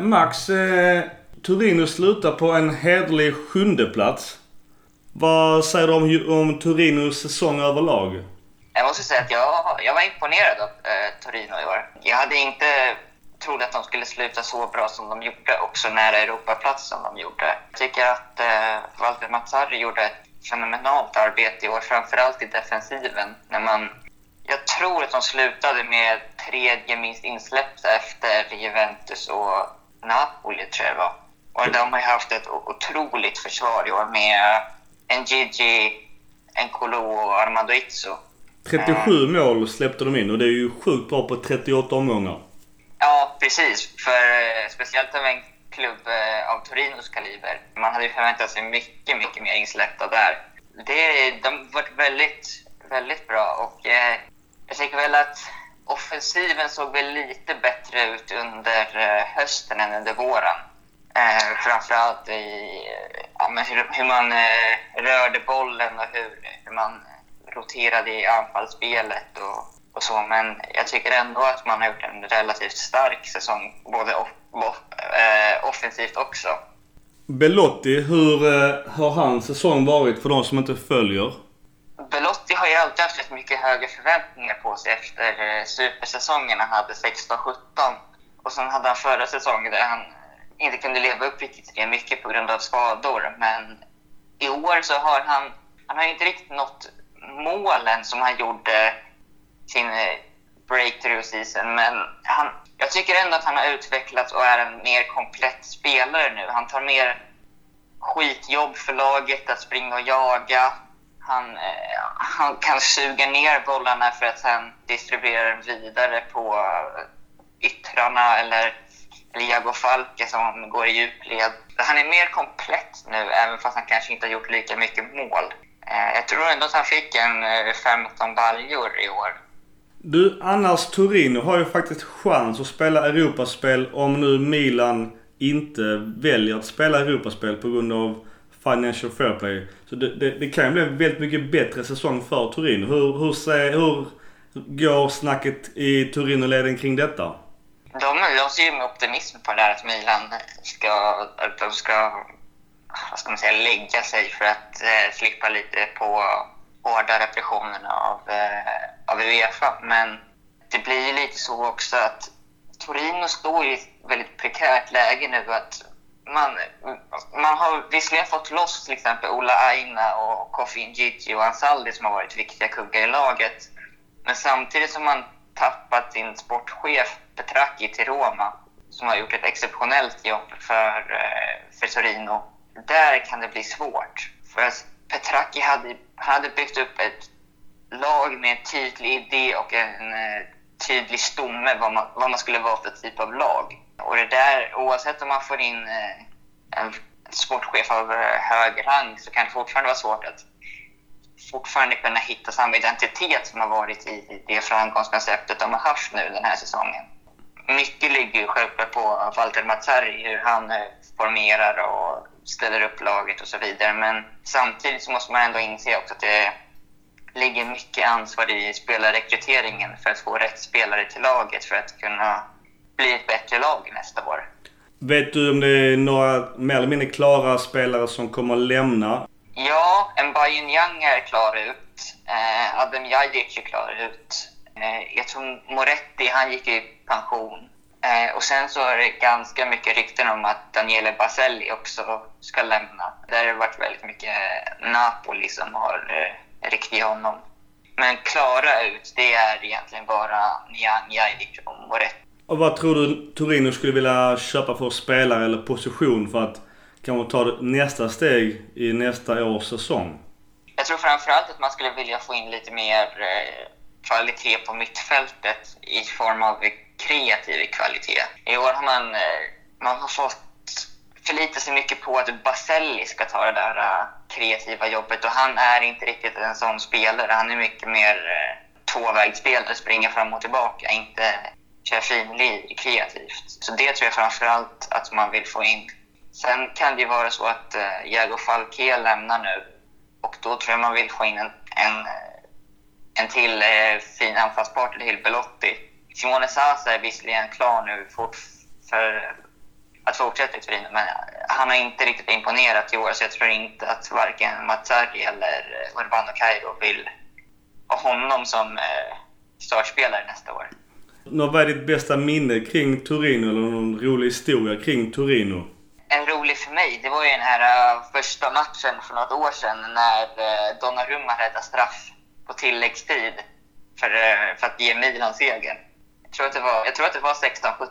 Max, eh, Torino slutar på en hederlig sjunde plats. Vad säger du om, om Torinos säsong överlag? Jag måste säga att jag, jag var imponerad av eh, Torino i år. Jag hade inte trott att de skulle sluta så bra som de gjorde, och så nära Europaplats som de gjorde. Jag tycker att eh, Walter Mazzarri gjorde ett fenomenalt arbete i år, framförallt i defensiven. När man, jag tror att de slutade med tredje minst insläppta efter Juventus och Napoli, tror jag det var. Och de har haft ett otroligt försvar i år med en Gigi, en Kolo och Armando Izzo. 37 mm. mål släppte de in och det är ju sjukt bra på 38 omgångar. Ja, precis. För eh, speciellt av en klubb eh, av Torinos kaliber. Man hade ju förväntat sig mycket, mycket mer insläppta där. Det, de har varit väldigt, väldigt bra och eh, jag tycker väl att offensiven såg väl lite bättre ut under eh, hösten än under våren. Eh, framförallt i ja, men hur, hur man eh, rörde bollen och hur, hur man roterade i anfallsspelet och, och så. Men jag tycker ändå att man har gjort en relativt stark säsong, både off, off, eh, offensivt också. Belotti, hur eh, har hans säsong varit för de som inte följer? Belotti har ju alltid haft rätt mycket högre förväntningar på sig efter eh, supersäsongen han hade 16-17. Och sen hade han förra säsongen där han inte kunde leva upp riktigt till det mycket på grund av skador. Men i år så har han, han har inte riktigt nått målen som han gjorde sin, eh, breakthrough season, men han, jag tycker ändå att han har utvecklats och är en mer komplett spelare nu. Han tar mer skitjobb för laget, att springa och jaga. Han, eh, han kan suga ner bollarna för att sen distribuera dem vidare på eh, yttrarna eller, eller Jago Falke som går i djupled. Han är mer komplett nu, även fast han kanske inte har gjort lika mycket mål. Eh, jag tror ändå att han fick en eh, 15 baljor i år. Du, annars Torino har ju faktiskt chans att spela Europaspel om nu Milan inte väljer att spela Europaspel på grund av Financial Fair Play. Så det, det, det kan ju bli en väldigt mycket bättre säsong för Torino. Hur, hur, hur går snacket i Torino-leden kring detta? De, de ser ju med optimism på det här att Milan ska, att de ska vad ska man säga, lägga sig för att eh, slippa lite på hårda repressionerna av, eh, av Uefa. Men det blir ju lite så också att Torino står i ett väldigt prekärt läge nu. att man, man har visserligen fått loss till exempel Ola Aina och Kofi Ngigi och Ansaldi som har varit viktiga kuggar i laget. Men samtidigt som man tappat sin sportchef Petracchi till Roma som har gjort ett exceptionellt jobb för, eh, för Torino. Där kan det bli svårt. För Petracchi hade, hade byggt upp ett lag med en tydlig idé och en eh, tydlig stomme vad man, vad man skulle vara för typ av lag. Och det där, oavsett om man får in eh, en sportchef av hög rang så kan det fortfarande vara svårt att fortfarande kunna hitta samma identitet som har varit i det framgångskonceptet de har haft nu den här säsongen. Mycket ligger ju självklart på Walter Mazzarri, hur han eh, formerar och ställer upp laget och så vidare. Men samtidigt så måste man ändå inse också att det ligger mycket ansvar i spelarrekryteringen för att få rätt spelare till laget för att kunna bli ett bättre lag nästa år. Vet du om det är några mer eller mindre klara spelare som kommer att lämna? Ja, en Bayern Young är klar ut. Eh, Adam Jajic är klar ut. Eh, jag tror Moretti, han gick i pension. Eh, och sen så är det ganska mycket rykten om att Daniele Baselli också ska lämna. Där har det varit väldigt mycket Napoli som har eh, i honom. Men klara ut, det är egentligen bara Niang, Jajic och Moretti. Och vad tror du Torino skulle vilja köpa för spelare eller position för att kan man ta nästa steg i nästa års säsong? Jag tror framförallt att man skulle vilja få in lite mer eh, kvalitet på mittfältet i form av kreativ kvalitet. I år har man, eh, man har fått förlita sig mycket på att Baselli ska ta det där eh, kreativa jobbet och han är inte riktigt en sån spelare. Han är mycket mer tvåvägsspelare, springer fram och tillbaka, inte kör finlir kreativt. Så det tror jag framför allt att man vill få in. Sen kan det ju vara så att eh, Jago Falke lämnar nu och då tror jag man vill få in en, en, eh, en till eh, fin anfallspartner till Belotti Simone Sasa är visserligen klar nu för att fortsätta i Turin, men han har inte riktigt imponerat i år så jag tror inte att varken Mazzarri eller eh, Urbano Cairo vill ha honom som eh, startspelare nästa år. Vad är ditt bästa minne kring Torino eller någon rolig historia kring Torino? En rolig för mig, det var ju den här uh, första matchen för något år sedan när uh, Donnarumma räddade straff på tilläggstid för, uh, för att ge Milan segern tror att det var, jag tror att det var 16-17.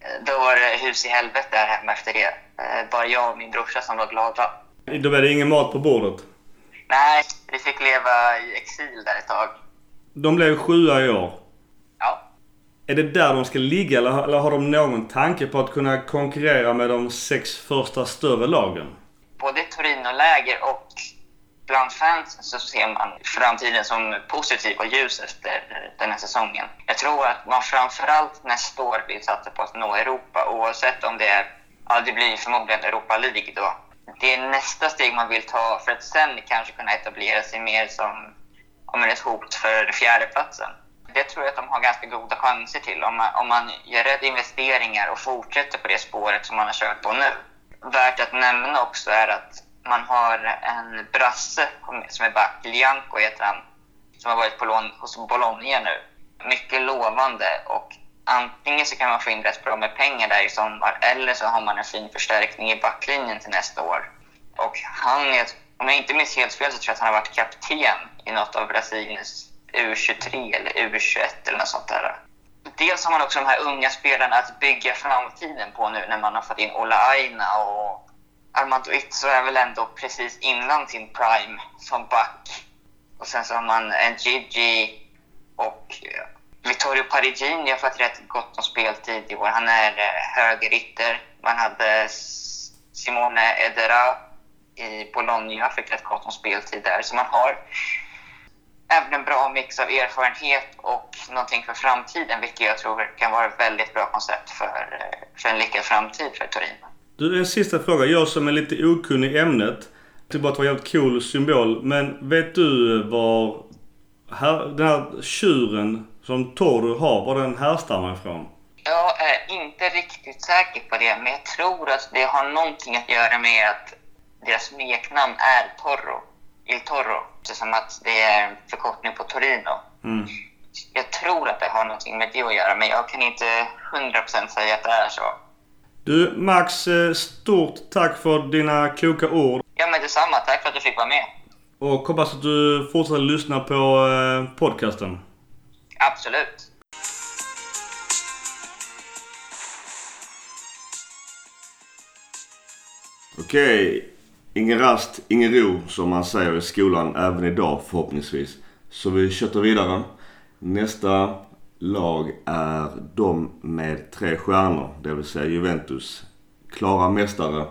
Eh, då var det hus i helvete där hemma efter det. Eh, bara jag och min brorsa som var glada. Då var det ingen mat på bordet? Nej, vi fick leva i exil där ett tag. De blev sjua i år? Är det där de ska ligga eller har de någon tanke på att kunna konkurrera med de sex första större lagen? Både Torino-läger och bland fansen så ser man framtiden som positiv och ljus efter den här säsongen. Jag tror att man framförallt nästa år vill satsa på att nå Europa oavsett om det är, ja det blir förmodligen Europa League då. Det är nästa steg man vill ta för att sen kanske kunna etablera sig mer som om ett hot för fjärdeplatsen. Det tror jag att de har ganska goda chanser till om man, om man gör rätt investeringar och fortsätter på det spåret som man har kört på nu. Värt att nämna också är att man har en brasse som är back, Lianco heter han, som har varit på lån hos Bologna nu. Mycket lovande och antingen så kan man få in rätt bra med pengar där i sommar eller så har man en fin förstärkning i backlinjen till nästa år. Och han, om jag inte minns helt fel så tror jag att han har varit kapten i något av Brasiliens U23 eller U21 eller något sånt där. Dels har man också de här unga spelarna att bygga framtiden på nu när man har fått in Ola Aina och Armando Itzo är väl ändå precis innan sin prime som back. Och sen så har man en Gigi och eh, Vittorio Parigini har fått rätt gott om speltid i år. Han är eh, högerytter. Man hade Simone Edera i Bologna, fick rätt gott om speltid där. Så man har även en bra mix av erfarenhet och någonting för framtiden, vilket jag tror kan vara ett väldigt bra koncept för, för en lyckad framtid för Torino. Du, en sista fråga. Jag som är lite okunnig i ämnet. Det bara att det var en jävligt cool symbol. Men vet du var här, den här tjuren som Toro har, var den härstammar ifrån? Jag är inte riktigt säker på det, men jag tror att det har någonting att göra med att deras smeknamn är Torro. Il Toro. Som att det är en förkortning på Torino. Mm. Jag tror att det har någonting med det att göra, men jag kan inte 100% säga att det är så. Du Max, eh, stort tack för dina kloka ord. Ja men detsamma. Tack för att du fick vara med. Och hoppas att du fortsätter lyssna på eh, podcasten. Absolut. Okej. Ingen rast, ingen ro som man säger i skolan även idag förhoppningsvis. Så vi köttar vidare. Nästa lag är de med tre stjärnor, det vill säga Juventus. Klara mästare.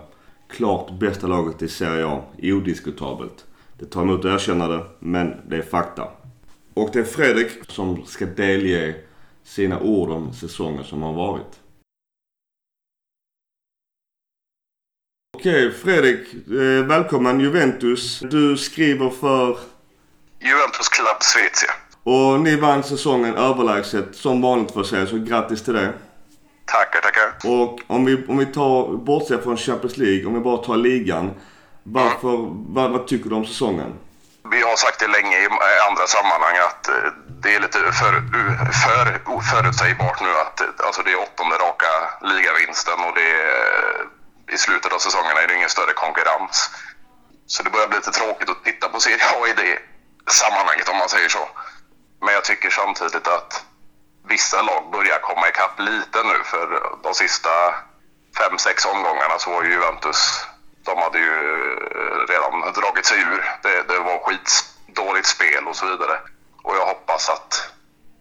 Klart bästa laget i Serie A. Odiskutabelt. Det tar emot att erkänna det, men det är fakta. Och det är Fredrik som ska delge sina ord om säsongen som har varit. Okej, Fredrik. Eh, välkommen Juventus. Du skriver för... Juventus Club Svezia. Och ni vann säsongen överlägset som vanligt får säga, så grattis till det. Tackar, tackar. Och om vi, om vi tar, bortser från Champions League, om vi bara tar ligan. Varför, vad, vad tycker du om säsongen? Vi har sagt det länge i andra sammanhang att eh, det är lite för, för förutsägbart nu att eh, alltså det är åttonde raka ligavinsten och det är, i slutet av säsongen är det ingen större konkurrens. Så det börjar bli lite tråkigt att titta på Serie A i det sammanhanget om man säger så. Men jag tycker samtidigt att vissa lag börjar komma ikapp lite nu för de sista fem, sex omgångarna så var ju Juventus, de hade ju eh, redan dragit sig ur. Det, det var skitdåligt spel och så vidare. Och jag hoppas att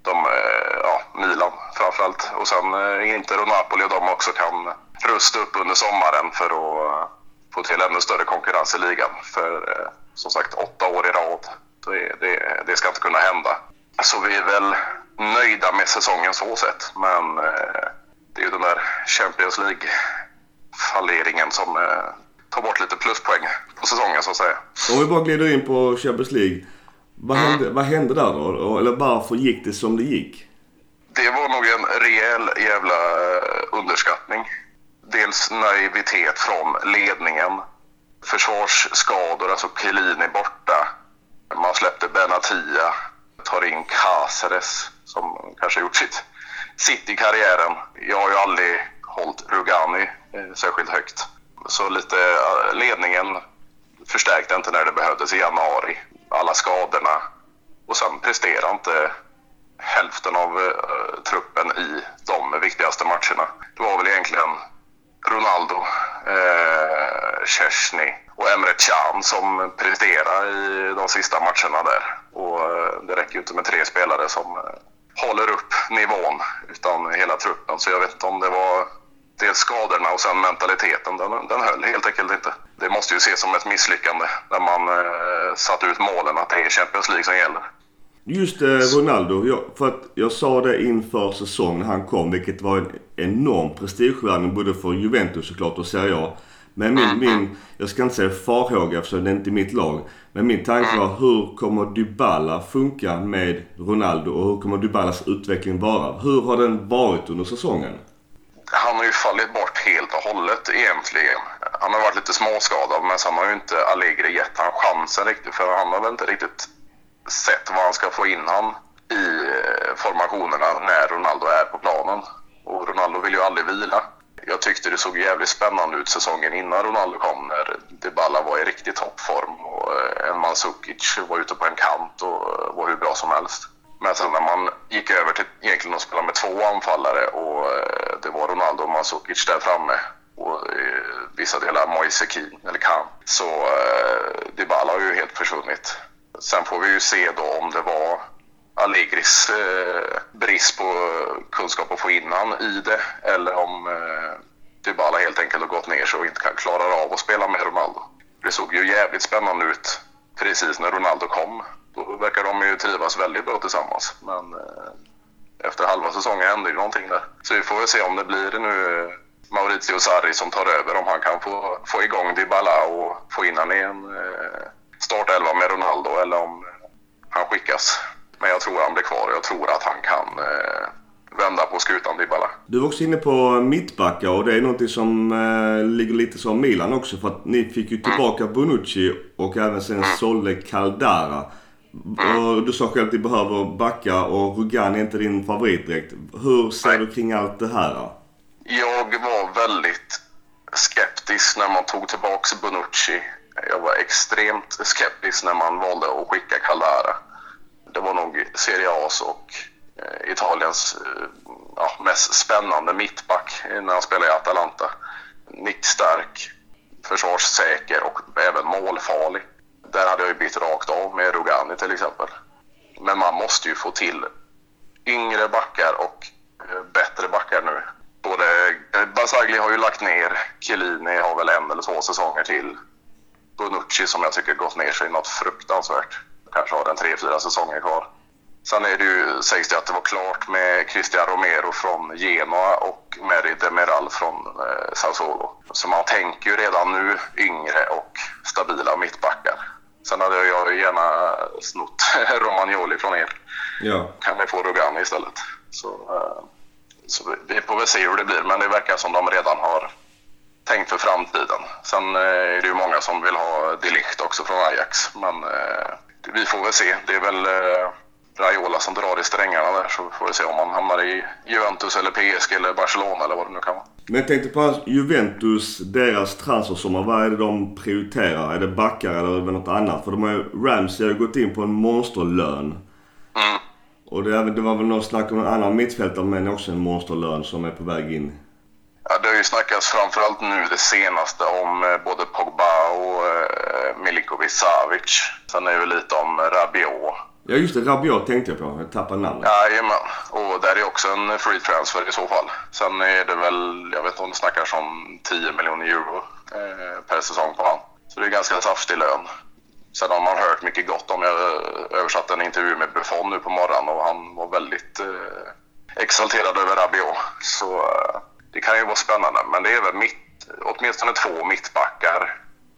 de, eh, ja, Milan framförallt och sen eh, Inter och Napoli och de också kan rusta upp under sommaren för att eh, få till ännu större konkurrens i ligan. För som sagt, åtta år i rad, det, det, det ska inte kunna hända. Så vi är väl nöjda med säsongen så sett. Men det är ju den där Champions League-falleringen som tar bort lite pluspoäng på säsongen så att säga. Om vi bara glider in på Champions League. Vad, mm. hände, vad hände där då? Eller varför gick det som det gick? Det var nog en rejäl jävla underskattning. Dels naivitet från ledningen. Försvarsskador, alltså Chiellini borta. Man släppte Benatia tar in Caceres som kanske gjort sitt, sitt i karriären. Jag har ju aldrig hållit Rugani eh, särskilt högt. Så lite eh, ledningen förstärkte inte när det behövdes i januari. Alla skadorna. Och sen presterade inte hälften av uh, truppen i de viktigaste matcherna. Det var väl egentligen Ronaldo, eh, Chesney och Emre Can som presterar i de sista matcherna där. Och eh, det räcker ju inte med tre spelare som eh, håller upp nivån utan hela truppen. Så jag vet inte om det var dels skadorna och sen mentaliteten. Den, den höll helt enkelt inte. Det måste ju ses som ett misslyckande när man eh, satt ut målen att det är Champions League som gäller. Just eh, Ronaldo, jag, för att jag sa det inför säsongen han kom, vilket var en enorm prestigehöjning både för Juventus såklart och Serie A. Men min, Mm. min, jag ska inte säga farhåga eftersom det är inte mitt lag. Men min tanke var hur kommer Dybala funka med Ronaldo och hur kommer Dybalas utveckling vara? Hur har den varit under säsongen? Han har ju fallit bort helt och hållet egentligen. Han har varit lite småskadad men sen har ju inte Allegri gett han chansen riktigt för han har väl inte riktigt sett vad han ska få in han i eh, formationerna när Ronaldo är på planen. Och Ronaldo vill ju aldrig vila. Jag tyckte det såg jävligt spännande ut säsongen innan Ronaldo kom när Dybala var i riktig toppform. Och eh, en Mandzukic var ute på en kant och eh, var hur bra som helst. Men sen när man gick över till egentligen att spela med två anfallare och det var Ronaldo och Mandzukic där framme och i vissa delar Moise Keane, eller Kahn. så eh, Dybala har ju helt försvunnit. Sen får vi ju se då om det var Allegris eh, brist på kunskap att få in han i det eller om eh, Dybala helt enkelt har gått ner sig och inte kan klara av att spela med Ronaldo. Det såg ju jävligt spännande ut precis när Ronaldo kom. Då verkar de ju trivas väldigt bra tillsammans. Men eh, efter halva säsongen hände ju någonting där. Så vi får väl se om det blir nu eh, Maurizio Sarri som tar över. Om han kan få, få igång Dybala och få in han i en eh, startelva med Ronaldo eller om eh, han skickas. Men jag tror han blir kvar och jag tror att han kan eh, vända på skutan Dybala. Du var också inne på mittbackar och det är någonting som eh, ligger lite som Milan också för att ni fick ju tillbaka Bonucci och även sen sålde Caldara. Och du sa själv att ni behöver backa och Rugan är inte din favorit direkt. Hur ser Nej. du kring allt det här? Jag var väldigt skeptisk när man tog tillbaks Bonucci. Jag var extremt skeptisk när man valde att skicka Caldara. Det var nog Serie A's och eh, Italiens eh, ja, mest spännande mittback när han spelade i Atalanta. Nickstark, försvarssäker och även målfarlig. Där hade jag ju bytt rakt av med Rogani, till exempel. Men man måste ju få till yngre backar och eh, bättre backar nu. Både eh, Basagli har ju lagt ner, Chiellini har väl en eller två säsonger till. Bonucci som jag tycker gått ner sig något fruktansvärt. Kanske har en tre, fyra säsonger kvar. Sen är det ju, sägs det att det var klart med Christian Romero från Genoa och Meri Demiral från eh, Sassuolo. Så man tänker ju redan nu yngre och stabila mittbackar. Sen hade jag ju gärna snott Romagnoli från er Ja. kan vi få Rugani istället. Så, eh, så vi- får väl se hur det blir, men det verkar som de redan har tänkt för framtiden. Sen eh, är det ju många som vill ha Delicht också från Ajax, men eh, vi får väl se. Det är väl Raiola som drar i strängarna där, så får vi se om han hamnar i Juventus eller PSG eller Barcelona eller vad det nu kan vara. Men jag tänkte på Juventus, deras transfersommar. Vad är det de prioriterar? Är det backar eller är det något annat? För de har ju, Ramsey har ju gått in på en monsterlön. Mm. Och det, det var väl något snack om en annan mittfältare men också en monsterlön som är på väg in. Ja, det har ju snackats framförallt nu det senaste om eh, både Pogba och eh, Milinkovic Savic. Sen är det ju lite om Rabiot. Ja just det, Rabiot tänkte jag på. Jag tappade namnet. Jajamän, och där är också en free transfer i så fall. Sen är det väl, jag vet inte om det snackas om 10 miljoner euro eh, per säsong på han. Så det är ganska saftig lön. Sen har man hört mycket gott om, jag översatte en intervju med Buffon nu på morgonen och han var väldigt eh, exalterad över Rabiot. Så eh, det kan ju vara spännande, men det är väl mitt, åtminstone två mittbackar.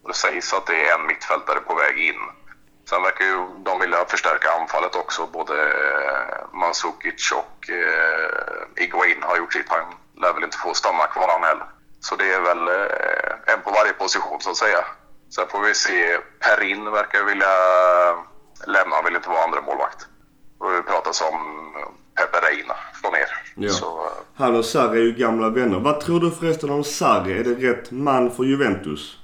Och det sägs att det är en mittfältare på väg in. Sen verkar ju de vilja förstärka anfallet också. Både eh, Mandzukic och eh, Iguain har gjort sitt. Han lär väl inte få stanna kvar han heller. Så det är väl eh, en på varje position så att säga. Sen får vi se. Perin verkar vilja lämna. Han vill inte vara andra målvakt. Och det pratas om Pepe Reina från er. Ja. Så, Han och Sarri är ju gamla vänner. Vad tror du förresten om Sarri? Är det rätt man för Juventus?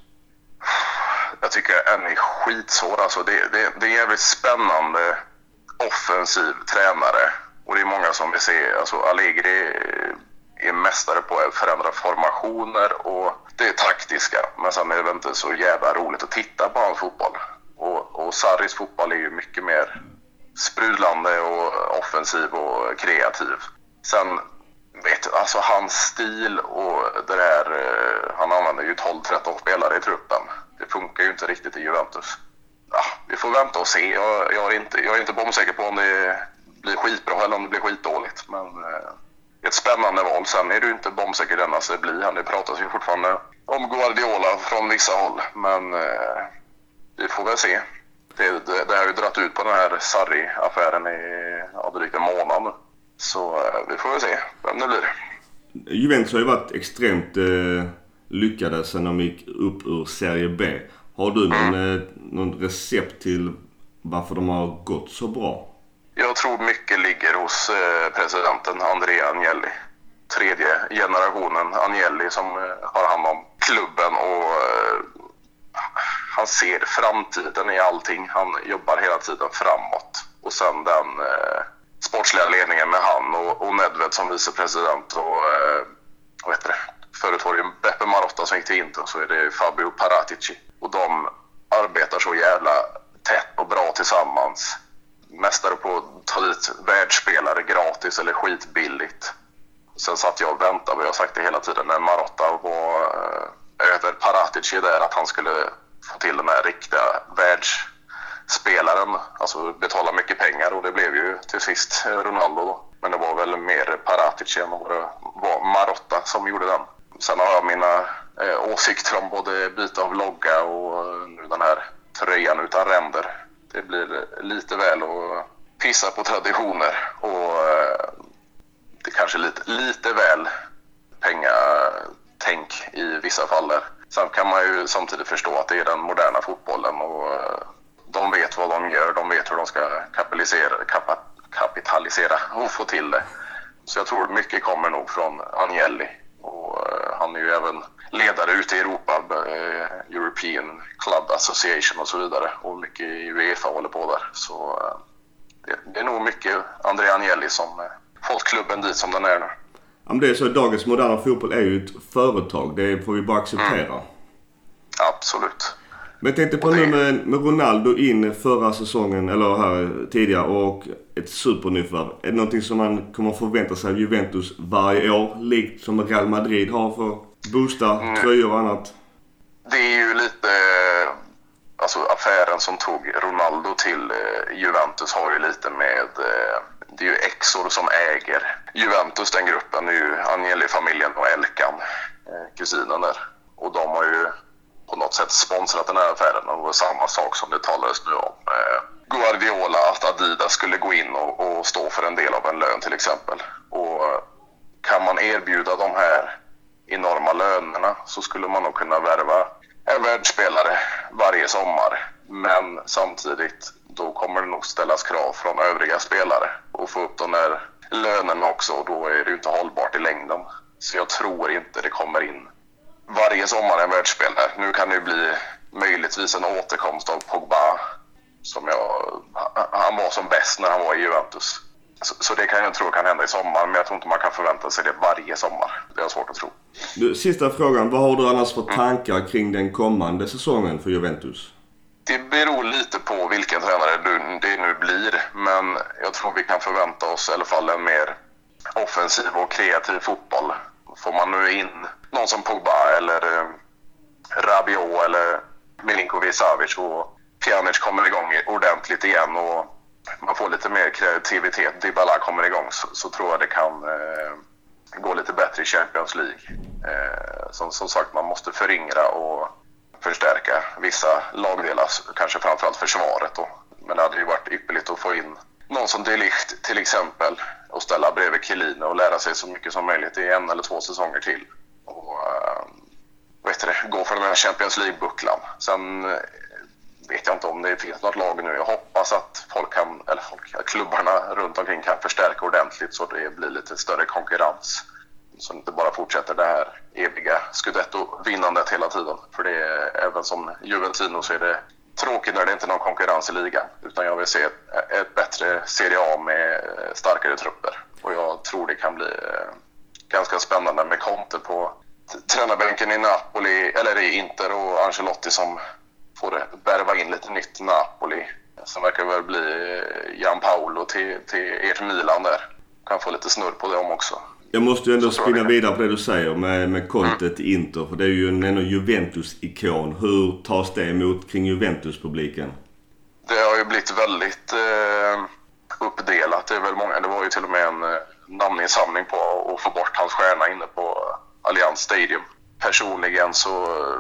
Jag tycker en är skitsvår. Alltså det, det, det är en jävligt spännande offensiv tränare. Och det är många som vill se, alltså Allegri är mästare på att förändra formationer och det är taktiska. Men sen är det väl inte så jävla roligt att titta på hans fotboll. Och, och Sarris fotboll är ju mycket mer sprudlande och offensiv och kreativ. Sen vet du, alltså hans stil och det där, eh, han använder ju 12-13 spelare i truppen. Det funkar ju inte riktigt i Juventus. Ja, vi får vänta och se. Jag, jag, är inte, jag är inte bombsäker på om det blir skitbra eller om det blir skitdåligt. Men eh, ett spännande val. Sen är du inte bombsäker denna att det blir han. Det pratas ju fortfarande om Guardiola från vissa håll. Men eh, vi får väl se. Det, det, det har ju dragit ut på den här Sarri-affären i ja, drygt en månad nu. Så eh, vi får väl se vem det blir. Juventus har ju varit extremt eh, lyckade sen de gick upp ur Serie B. Har du någon, eh, någon recept till varför de har gått så bra? Jag tror mycket ligger hos eh, presidenten Andrea Agnelli. Tredje generationen Agnelli som eh, har hand om klubben och han han ser framtiden i allting. Han jobbar hela tiden framåt. Och sen den eh, sportsliga ledningen med han och, och Nedved som vicepresident och eh, vad heter det? Förut var det Beppe Marotta som gick till Inter så är det Fabio Paratici. Och de arbetar så jävla tätt och bra tillsammans. Mästare på att ta dit världsspelare gratis eller skitbilligt. Sen satt jag och väntade, och jag har sagt det hela tiden, när Marotta var eh, över Paratici där, att han skulle få till den här riktiga världsspelaren. Alltså betala mycket pengar och det blev ju till sist Ronaldo då. Men det var väl mer Paratici än vad det var Marotta som gjorde den. Sen har jag mina eh, åsikter om både byte av logga och eh, nu den här tröjan utan ränder. Det blir lite väl att pissa på traditioner och eh, det kanske lite, lite väl pengatänk i vissa fall där. Sen kan man ju samtidigt förstå att det är den moderna fotbollen och eh, de vet vad de gör, de vet hur de ska kapitalisera, kap kapitalisera och få till det. Så jag tror mycket kommer nog från Agnelli och eh, han är ju även ledare ute i Europa, eh, European Club Association och så vidare och mycket i Uefa håller på där. Så det, det är nog mycket André Agnelli som fått klubben dit som den är nu. Ja, men det är så. Dagens moderna fotboll är ju ett företag. Det får vi bara acceptera. Mm. Absolut. Men jag tänkte på nu med, med, Ronaldo in förra säsongen, eller här tidigare, och ett supernyförvärv. Är det någonting som man kommer förvänta sig av Juventus varje år? Likt som Real Madrid har för boosta mm. tröjor och annat? Det är ju lite... Alltså affären som tog Ronaldo till eh, Juventus har ju lite med eh, det är ju Exor som äger Juventus, den gruppen. Det är ju Agnelli-familjen och Elkan, eh, kusinen där. Och de har ju på något sätt sponsrat den här affären. Och det var samma sak som det talades nu om eh, Guardiola, att Adidas skulle gå in och, och, stå för en del av en lön till exempel. Och eh, kan man erbjuda de här enorma lönerna så skulle man nog kunna värva en världsspelare varje sommar. Men samtidigt då kommer det nog ställas krav från övriga spelare och få upp de där lönerna också och då är det ju inte hållbart i längden. Så jag tror inte det kommer in varje sommar en världsspelare. Nu kan det ju bli möjligtvis en återkomst av Pogba som jag, han var som bäst när han var i Juventus. Så, så, det kan jag tro kan hända i sommar, men jag tror inte man kan förvänta sig det varje sommar. Det är svårt att tro. Du, sista frågan. Vad har du annars för tankar kring den kommande säsongen för Juventus? Det beror lite på vilken tränare det nu blir, men jag tror vi kan förvänta oss i alla fall en mer offensiv och kreativ fotboll. Får man nu in någon som Pogba eller eh, Rabiot eller Milinkovic Savic och Pjanic kommer igång ordentligt igen och man får lite mer kreativitet, Dybala kommer igång så, så tror jag det kan eh, gå lite bättre i Champions League. Eh, som, som sagt, man måste föryngra och förstärka vissa lagdelar, kanske framförallt försvaret då. Men det hade ju varit ypperligt att få in någon som Delicht till exempel och ställa bredvid Chiellini och lära sig så mycket som möjligt i en eller två säsonger till. Och ehm, uh, vet det, gå för den här Champions League-bucklan. Sen eh, vet jag inte om det finns något lag nu. Jag hoppas att folk kan, eller folk, klubbarna runt omkring kan förstärka ordentligt så det blir lite större konkurrens så det inte bara fortsätter det här eviga scudetto-vinnandet hela tiden. För det är även som Juventino så är det tråkigt när det inte är någon konkurrens i ligan. Utan jag vill se ett, ett bättre Serie A med eh, starkare trupper. Och jag tror det kan bli eh, ganska spännande med Conte på tränarbänken i Napoli, eller i Inter och Ancelotti som får värva in lite nytt Napoli. Som verkar väl bli Jan Paolo till, till ert Milan där. Kan få lite snurr på dem också. Jag måste ju ändå spinna vidare på det du säger med, med kontet mm. Inter. För det är ju en ändå Juventus-ikon. Hur tas det emot kring Juventus-publiken? Det har ju blivit väldigt eh, uppdelat. Det, är väl många, det var ju till och med en eh, namninsamling på att få bort hans stjärna inne på Allianz Stadium. Personligen så eh,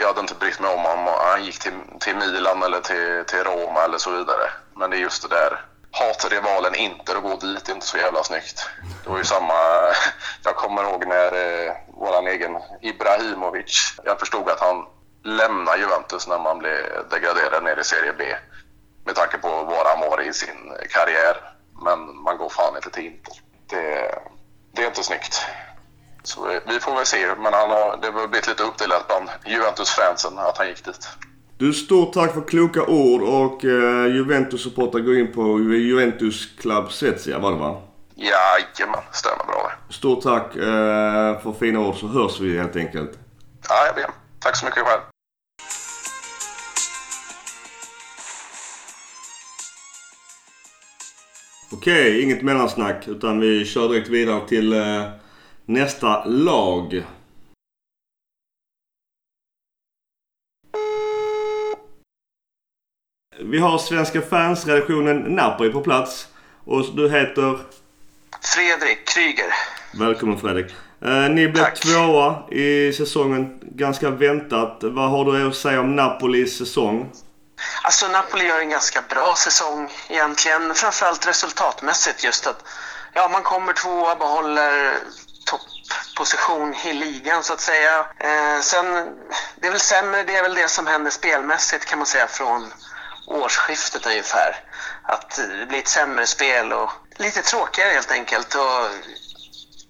jag hade inte brytt mig om han, han gick till, till Milan eller till, till Roma eller så vidare. Men det är just det där hatrivalen Inter och gå dit är inte så jävla snyggt. Det var ju samma, jag kommer ihåg när eh, våran egen Ibrahimovic, jag förstod att han lämnade Juventus när man blev degraderad ner i Serie B. Med tanke på var han var i sin karriär. Men man går fan inte till Inter. Det, det är inte snyggt. Så vi får väl se, men han har, det har blivit lite uppdelat bland Juventus-fansen att han gick dit. Du, stort tack för kloka ord och eh, Juventus-supportrar går in på Juventus Club Svezia var det va? Jajamän, stämmer bra det. Stort tack eh, för fina ord så hörs vi helt enkelt. Ja, jag ber. Tack så mycket själv. Okej, inget mellansnack utan vi kör direkt vidare till eh, nästa lag. Vi har Svenska fans-redaktionen Napoli på plats. Och du heter? Fredrik Kryger. Välkommen Fredrik. Eh, ni blev Tack. tvåa i säsongen. Ganska väntat. Vad har du att säga om Napolis säsong? Alltså Napoli gör en ganska bra säsong egentligen. Framförallt resultatmässigt just att ja, man kommer tvåa, behåller toppposition i ligan så att säga. Eh, sen, det är väl sämre, det är väl det som händer spelmässigt kan man säga från årsskiftet ungefär. Att det blir ett sämre spel och lite tråkigare helt enkelt. Och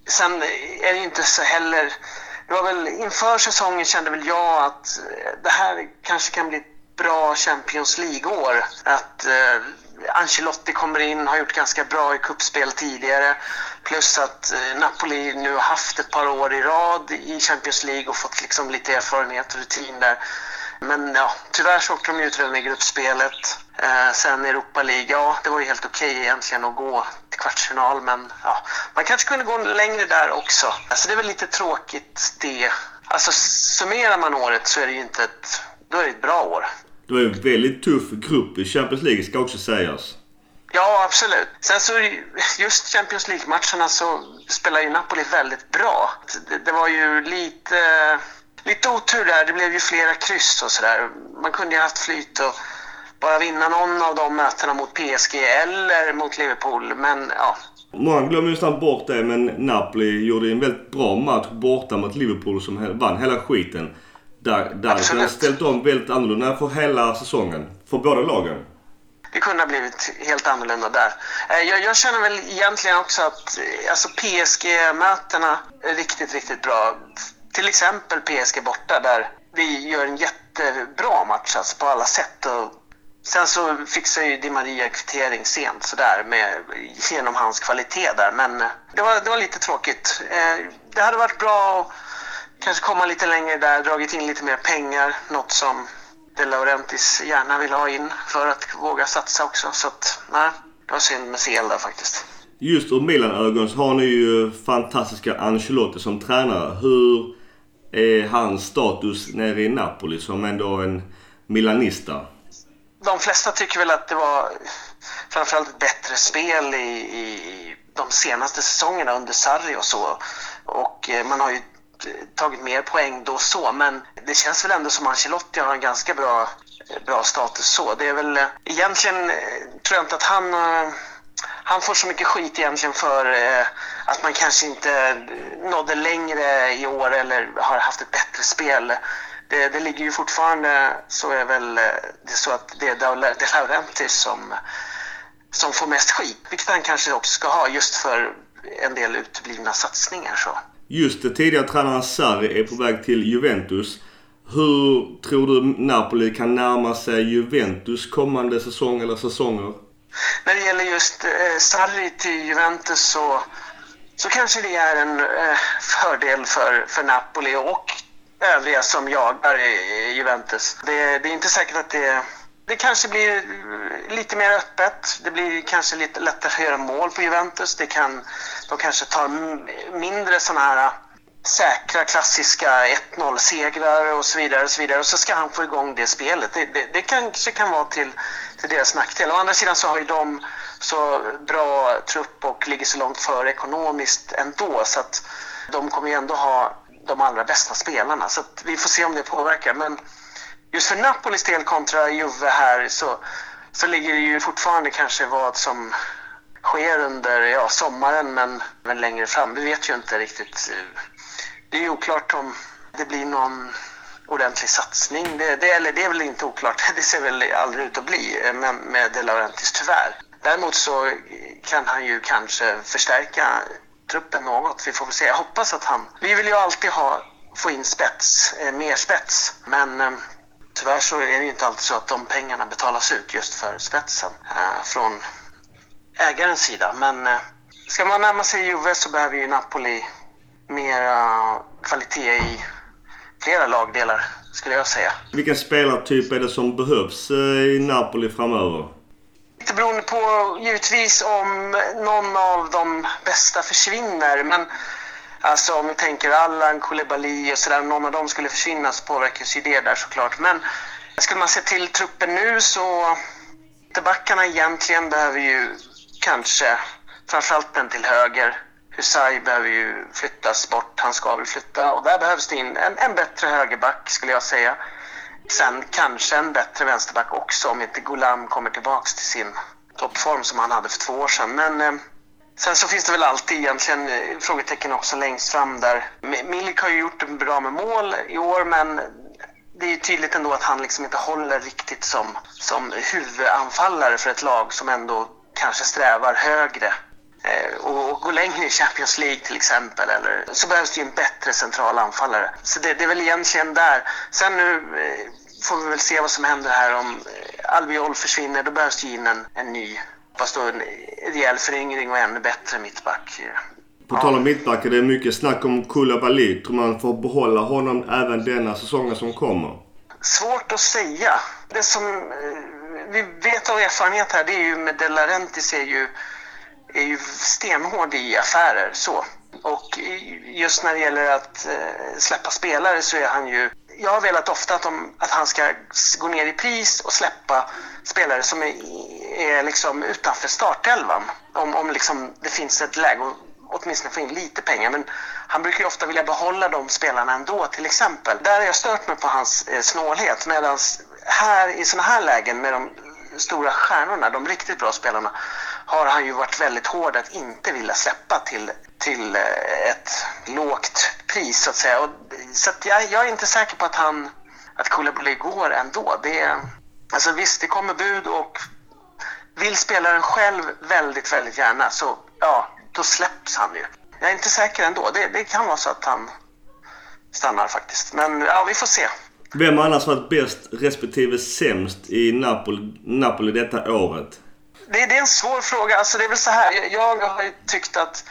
sen är det ju inte så heller... Det var väl inför säsongen kände väl jag att det här kanske kan bli ett bra Champions League-år. Att eh, Ancelotti kommer in, har gjort ganska bra i kuppspel tidigare. Plus att eh, Napoli nu har haft ett par år i rad i Champions League och fått liksom lite erfarenhet och rutin där. Men ja, tyvärr så åkte de ut redan i gruppspelet. Eh, sen Europa League, ja det var ju helt okej egentligen att gå till kvartsfinal men ja, man kanske kunde gå längre där också. Alltså det är väl lite tråkigt det. Alltså summerar man året så är det ju inte ett, då är det ett bra år. Det var ju en väldigt tuff grupp i Champions League ska också sägas. Ja, absolut. Sen så ju- just Champions League-matcherna så spelar ju Napoli väldigt bra. Det, var ju lite, lite otur där. Det blev ju flera kryss och sådär. Man kunde ju haft flyt och bara vinna någon av de mötena mot PSG eller mot Liverpool. Men ja, Många glömmer nästan bort det men Napoli gjorde en väldigt bra match borta mot Liverpool som vann hela skiten. Där, där Absolut. kunde ställt om väldigt annorlunda för hela säsongen. För båda lagen. det kunde ha blivit helt annorlunda där. Eh, Jag, jag känner väl egentligen också att eh, alltså PSG-mötena är riktigt, riktigt bra. Till exempel PSG borta där vi gör en jättebra match alltså, på alla sätt. Och sen så fixar ju Di Maria kvittering sent sådär med, genom hans kvalitet där. Men eh, det var, det var lite tråkigt. Det hade varit bra att kanske komma lite längre där, dragit in lite mer pengar. Något som De Laurentiis gärna vill ha in för att våga satsa också. Så att, nej, det var synd med CL där faktiskt. Just ur Milan-ögon så har ni ju fantastiska Ancelotti som tränare. Hur är hans status nere i Napoli som ändå en Milanista? De flesta tycker väl att det var framförallt ett bättre spel i, i de senaste säsongerna under Sarri och så. Och eh, man har ju tagit mer poäng då så, men det känns väl ändå som Ancelotti har en ganska bra, eh, bra status så. Det är väl eh, egentligen, eh, tror jag inte att han han får så mycket skit egentligen för eh, att man kanske inte nådde längre i år eller har haft ett bättre spel. Det, det ligger ju fortfarande, så är väl det det så att det är De De Laurentiis som, som får mest skit, vilket han kanske också ska ha just för en del uteblivna satsningar. Så. Just det, tidigare tränaren Sarri är på väg till Juventus. Hur tror du Napoli kan närma sig Juventus kommande säsong eller säsonger? När det gäller just eh, Sarri till Juventus så, så kanske det är en eh, fördel för, för Napoli och övriga som jagar i, i Juventus. Det, det är inte säkert att det... Det kanske blir eh, lite mer öppet. Det blir kanske lite lättare att göra mål på Juventus. Det kan, de kanske tar mindre sådana här eh, säkra klassiska 1-0-segrar och så vidare. Och så vidare. Och så ska han få igång det spelet. Det, det, det kanske kan vara till, till deras nackdel. Å andra sidan så har ju de så bra trupp och ligger så långt före ekonomiskt ändå. Så att de kommer ju ändå ha de allra bästa spelarna. Så att vi får se om det påverkar. Men just för Napolis del kontra Juve här så, så ligger det ju fortfarande kanske vad som sker under ja, sommaren men, men längre fram. Vi vet ju inte riktigt. Eh, det är ju oklart om det blir någon ordentlig satsning. Det, det, eller det är väl inte oklart. Det ser väl aldrig ut att bli eh, med, med De Laurentiis tyvärr. Däremot så kan han ju kanske förstärka truppen något. Vi får väl se. Jag hoppas att han... Vi vill ju alltid ha, få in spets, eh, mer spets. Men eh, tyvärr så är det inte alltid så att de pengarna betalas ut just för spetsen eh, från ägarens sida. Men eh, ska man närma sig Juve så behöver ju Napoli mera kvalitet i flera lagdelar, skulle jag säga. Vilken spelartyp är det som behövs eh, i Napoli framöver? Lite beroende på givetvis om någon av de bästa försvinner. Men alltså om vi tänker Allan, Koulibaly och sådär, någon av dem skulle försvinna så påverkas ju det där såklart. Men skulle man se till truppen nu så backarna egentligen behöver ju kanske framförallt den till höger. Husay behöver ju flyttas bort, han ska väl flytta och där behövs det in en, en bättre högerback skulle jag säga. Sen kanske en bättre vänsterback också om inte Golam kommer tillbaks till sin toppform som han hade för två år sedan. Men eh, sen så finns det väl alltid egentligen eh, frågetecken också längst fram där. Milik har ju gjort en bra med mål i år men det är ju tydligt ändå att han liksom inte håller riktigt som, som huvudanfallare för ett lag som ändå kanske strävar högre eh, och, och gå längre i Champions League till exempel. Eller, så behövs det ju en bättre central anfallare. Så det, det är väl egentligen där. Sen nu eh, får vi väl se vad som händer här om eh, Albiol försvinner. Då behövs det in en, en ny, fast då en rejäl föryngring och ännu bättre mittback. På tal om mittbackar, det är mycket snack om Koulibaly. Tror man får behålla honom även denna säsongen som kommer? Svårt att säga. Det som vi vet av erfarenhet här, det är ju med De Laurentiis är ju, är ju stenhård i affärer. så. Och just när det gäller att eh, släppa spelare så är han ju... Jag har velat ofta att, de, att han ska gå ner i pris och släppa spelare som är, är liksom utanför startelvan. Om, om liksom det finns ett läge att åtminstone få in lite pengar. Men han brukar ju ofta vilja behålla de spelarna ändå till exempel. Där har jag stört mig på hans eh, snålhet. Medan här i sådana här lägen med de stora stjärnorna, de riktigt bra spelarna, har han ju varit väldigt hård att inte vilja släppa till, till eh, ett lågt pris så att säga. Och, så att jag, jag, är inte säker på att han, att Koulibaly går ändå. Det, alltså visst, det kommer bud och vill spelaren själv väldigt, väldigt gärna så ja, då släpps han ju. Jag är inte säker ändå. Det, det kan vara så att han stannar faktiskt. Men ja, vi får se. Vem har annars varit bäst respektive sämst i Napoli, Napoli detta året? Det, det är en svår fråga. Alltså det är väl så här. Jag, jag har tyckt att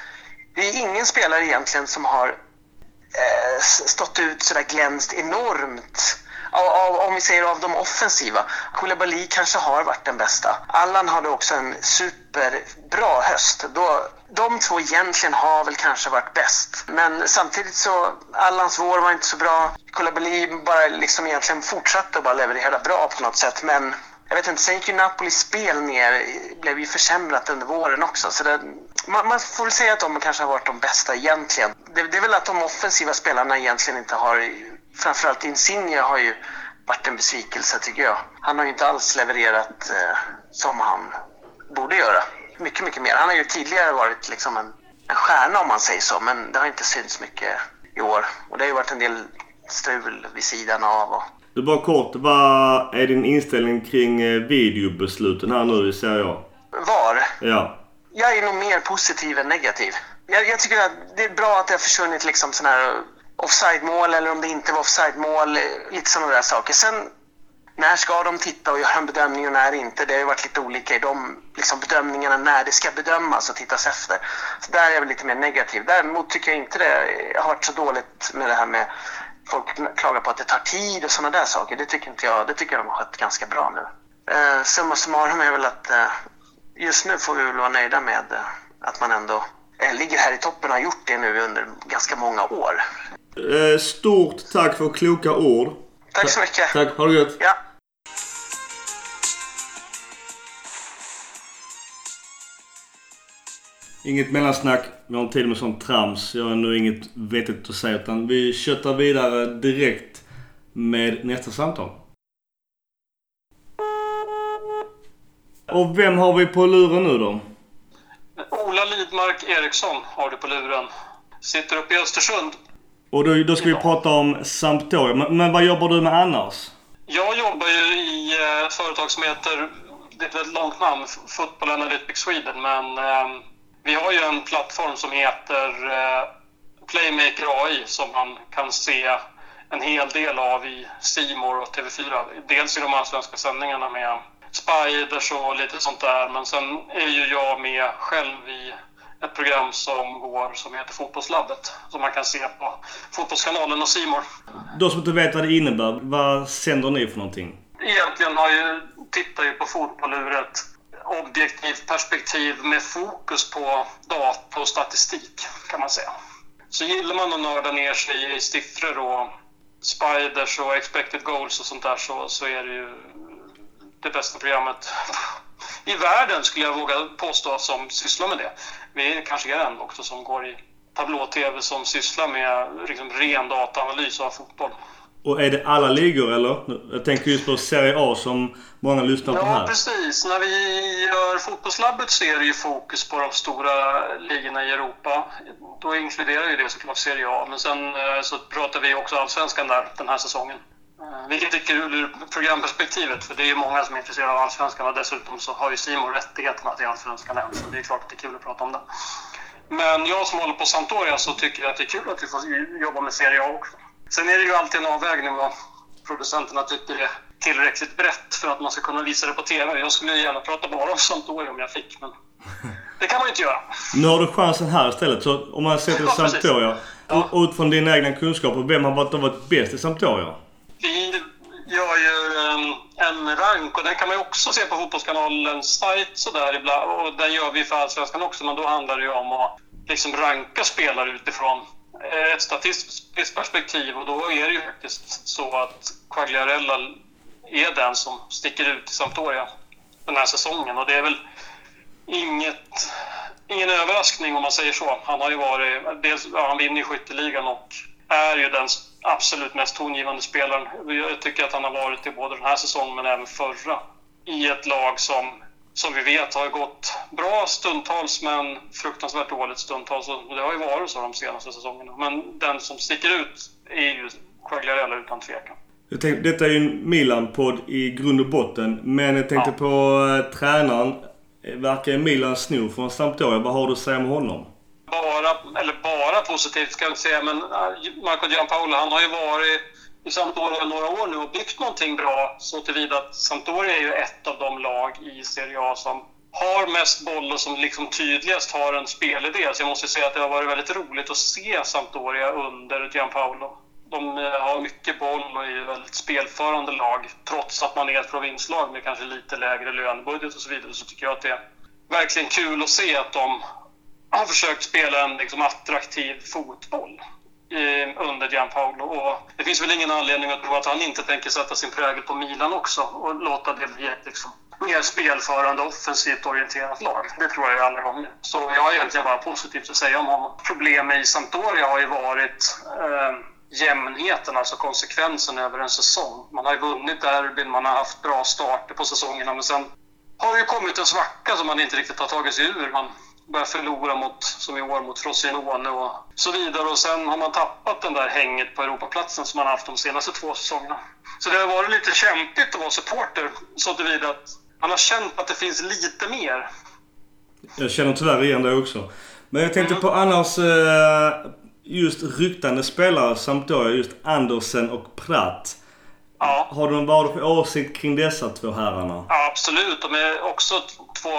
det är ingen spelare egentligen som har eh, stått ut sådär glänst enormt. Av, av, om vi säger av de offensiva. Koulibaly kanske har varit den bästa. Allan hade också en superbra höst. Då, de två egentligen har väl kanske varit bäst. Men samtidigt så, Allans vår var inte så bra. Koulibaly bara liksom egentligen fortsatte att bara leverera bra på något sätt. Men jag vet inte, sen gick ju Napolis spel ner, blev ju försämrat under våren också. Så det, man, man, får väl säga att de kanske har varit de bästa egentligen. Det, det är väl att de offensiva spelarna egentligen inte har, framförallt Insigne har ju varit en besvikelse tycker jag. Han har ju inte alls levererat eh, som han borde göra mycket, mycket mer. Han har ju tidigare varit liksom en, en stjärna om man säger så, men det har inte synts mycket i år. Och det har ju varit en del strul vid sidan av. Och... Du bara kort, vad är din inställning kring eh, videobesluten här nu i Serie A? Var? Ja. Jag är nog mer positiv än negativ. Jag, jag tycker att det är bra att det har försvunnit liksom sådana här offside-mål eller om det inte var offside-mål, lite sådana där saker. Sen när ska de titta och göra en bedömning och när inte? Det har ju varit lite olika i de liksom, bedömningarna när det ska bedömas och tittas efter. Så där är jag väl lite mer negativ. Däremot tycker jag inte det har varit så dåligt med det här med folk klagar på att det tar tid och sådana där saker. Det tycker inte jag. Det tycker jag de har skött ganska bra nu. Eh, summa summarum är väl att eh, just nu får vi väl vara nöjda med eh, att man ändå eh, ligger här i toppen och har gjort det nu under ganska många år. Eh, stort tack för kloka ord. Tack så mycket. Tack, ha det gött. Ja. Inget mellansnack. Vi har tid med sånt trams. Jag har nu inget vettigt att säga utan vi köttar vidare direkt med nästa samtal. Och vem har vi på luren nu då? Ola Lidmark Eriksson har du på luren. Sitter uppe i Östersund. Och då, då ska vi prata om Sampdoria. Men, men vad jobbar du med annars? Jag jobbar ju i ett företag som heter, det är ett väldigt långt namn, Football Analytics Sweden, men eh, vi har ju en plattform som heter eh, Playmaker AI som man kan se en hel del av i Simor och TV4. Dels i de allsvenska sändningarna med Spiders och lite sånt där. Men sen är ju jag med själv i ett program som går som heter Fotbollslabbet. Som man kan se på Fotbollskanalen och Simor. De som inte vet vad det innebär, vad sänder ni för någonting? Egentligen har ju, tittar ju på fotboll ur ett objektivt perspektiv med fokus på data och statistik kan man säga. Så gillar man att nörda ner sig i siffror och spiders och expected goals och sånt där så, så är det ju det bästa programmet i världen skulle jag våga påstå som sysslar med det. Vi kanske är en också som går i tablå-tv som sysslar med liksom, ren dataanalys av fotboll. Och är det alla ligor eller? Jag tänker just på Serie A som många lyssnar på här. Ja, precis. När vi gör Fotbollslabbet så är det ju fokus på de stora ligorna i Europa. Då inkluderar ju det såklart Serie A. Men sen eh, så pratar vi också Allsvenskan där den här säsongen. Eh, vilket är kul ur programperspektivet, för det är ju många som är intresserade av Allsvenskan och dessutom så har ju Simon rättigheterna till Allsvenskan än, så det är klart att det är kul att prata om det. Men jag som håller på Sampdoria så tycker jag att det är kul att vi får jobba med Serie A också. Sen är det ju alltid en avvägning vad producenterna tycker är tillräckligt brett för att man ska kunna visa det på TV. Jag skulle gärna prata bara om Sampdoria om jag fick, men det kan man ju inte göra. Nu har du chansen här istället. Så om man ser till Ja. Sampdoria, Ja. utifrån dina egna kunskaper, vem har varit, varit bäst i Sampdoria? Vi gör ju en, en rank och den kan man ju också se på Fotbollskanalens sajt sådär ibland. Och den gör vi för Allsvenskan också, men då handlar det ju om att liksom ranka spelare utifrån eh, Eh, ett statistiskt perspektiv och då är det ju faktiskt så att Quagliarella är den som sticker ut i Sampdoria den här säsongen och det är väl inget, ingen överraskning om man säger så. Han har ju varit, dels, ja, han vinner ju skytteligan och är ju den absolut mest tongivande spelaren. Jag tycker att han har varit det både den här säsongen men även förra. I ett lag som, som vi vet har gått bra stundtals men fruktansvärt dåligt stundtals. Och det har ju varit så de senaste säsongerna. Men den som sticker ut är ju Quagliarella utan tvekan. Jag tänkte, detta är ju en Milan-podd i grund och botten. Men jag tänkte Ja. på eh, tränaren. Eh, Verkar ju Milan sno från Sampdoria. Vad har du att säga om honom? bara, eller bara positivt ska jag inte säga, men äh, Marco Gianpaolo han har ju varit i Sampdoria några år nu och byggt någonting bra så tillvida att Sampdoria är ju ett av de lag i Serie A som har mest boll och som liksom tydligast har en spelidé. Så jag måste säga att det har varit väldigt roligt att se Sampdoria under Gianpaolo. De eh, har mycket boll och är ett väldigt spelförande lag. Trots att man är ett provinslag med kanske lite lägre lönebudget och så vidare så tycker jag att det är verkligen kul att se att de har försökt spela en liksom, attraktiv fotboll Ehm, under Gianpaolo. Och det finns väl ingen anledning att tro att han inte tänker sätta sin prägel på Milan också och låta det bli ett liksom, mer spelförande, offensivt orienterat lag. Det tror jag alla gånger. Så jag har egentligen bara positivt att säga om honom. Problemet i Sampdoria har ju varit eh, jämnheten, alltså konsekvensen över en säsong. Man har ju vunnit derbyn, man har haft bra starter på säsongerna, men sen har det ju kommit en svacka som man inte riktigt har tagit sig ur. Man börjar förlora mot, som i år, mot Frosinone och så vidare. Och sen har man tappat den där hänget på Europaplatsen som man haft de senaste två säsongerna. Så det har varit lite kämpigt att vara supporter så tillvida att man har känt att det finns lite mer. Jag känner tyvärr igen det också. Men jag tänkte på annars eh, just ryktande spelare Sampdoria. Just Andersen och Pratt. Ja. Har du för åsikt kring dessa två herrarna? Ja, absolut. De är också två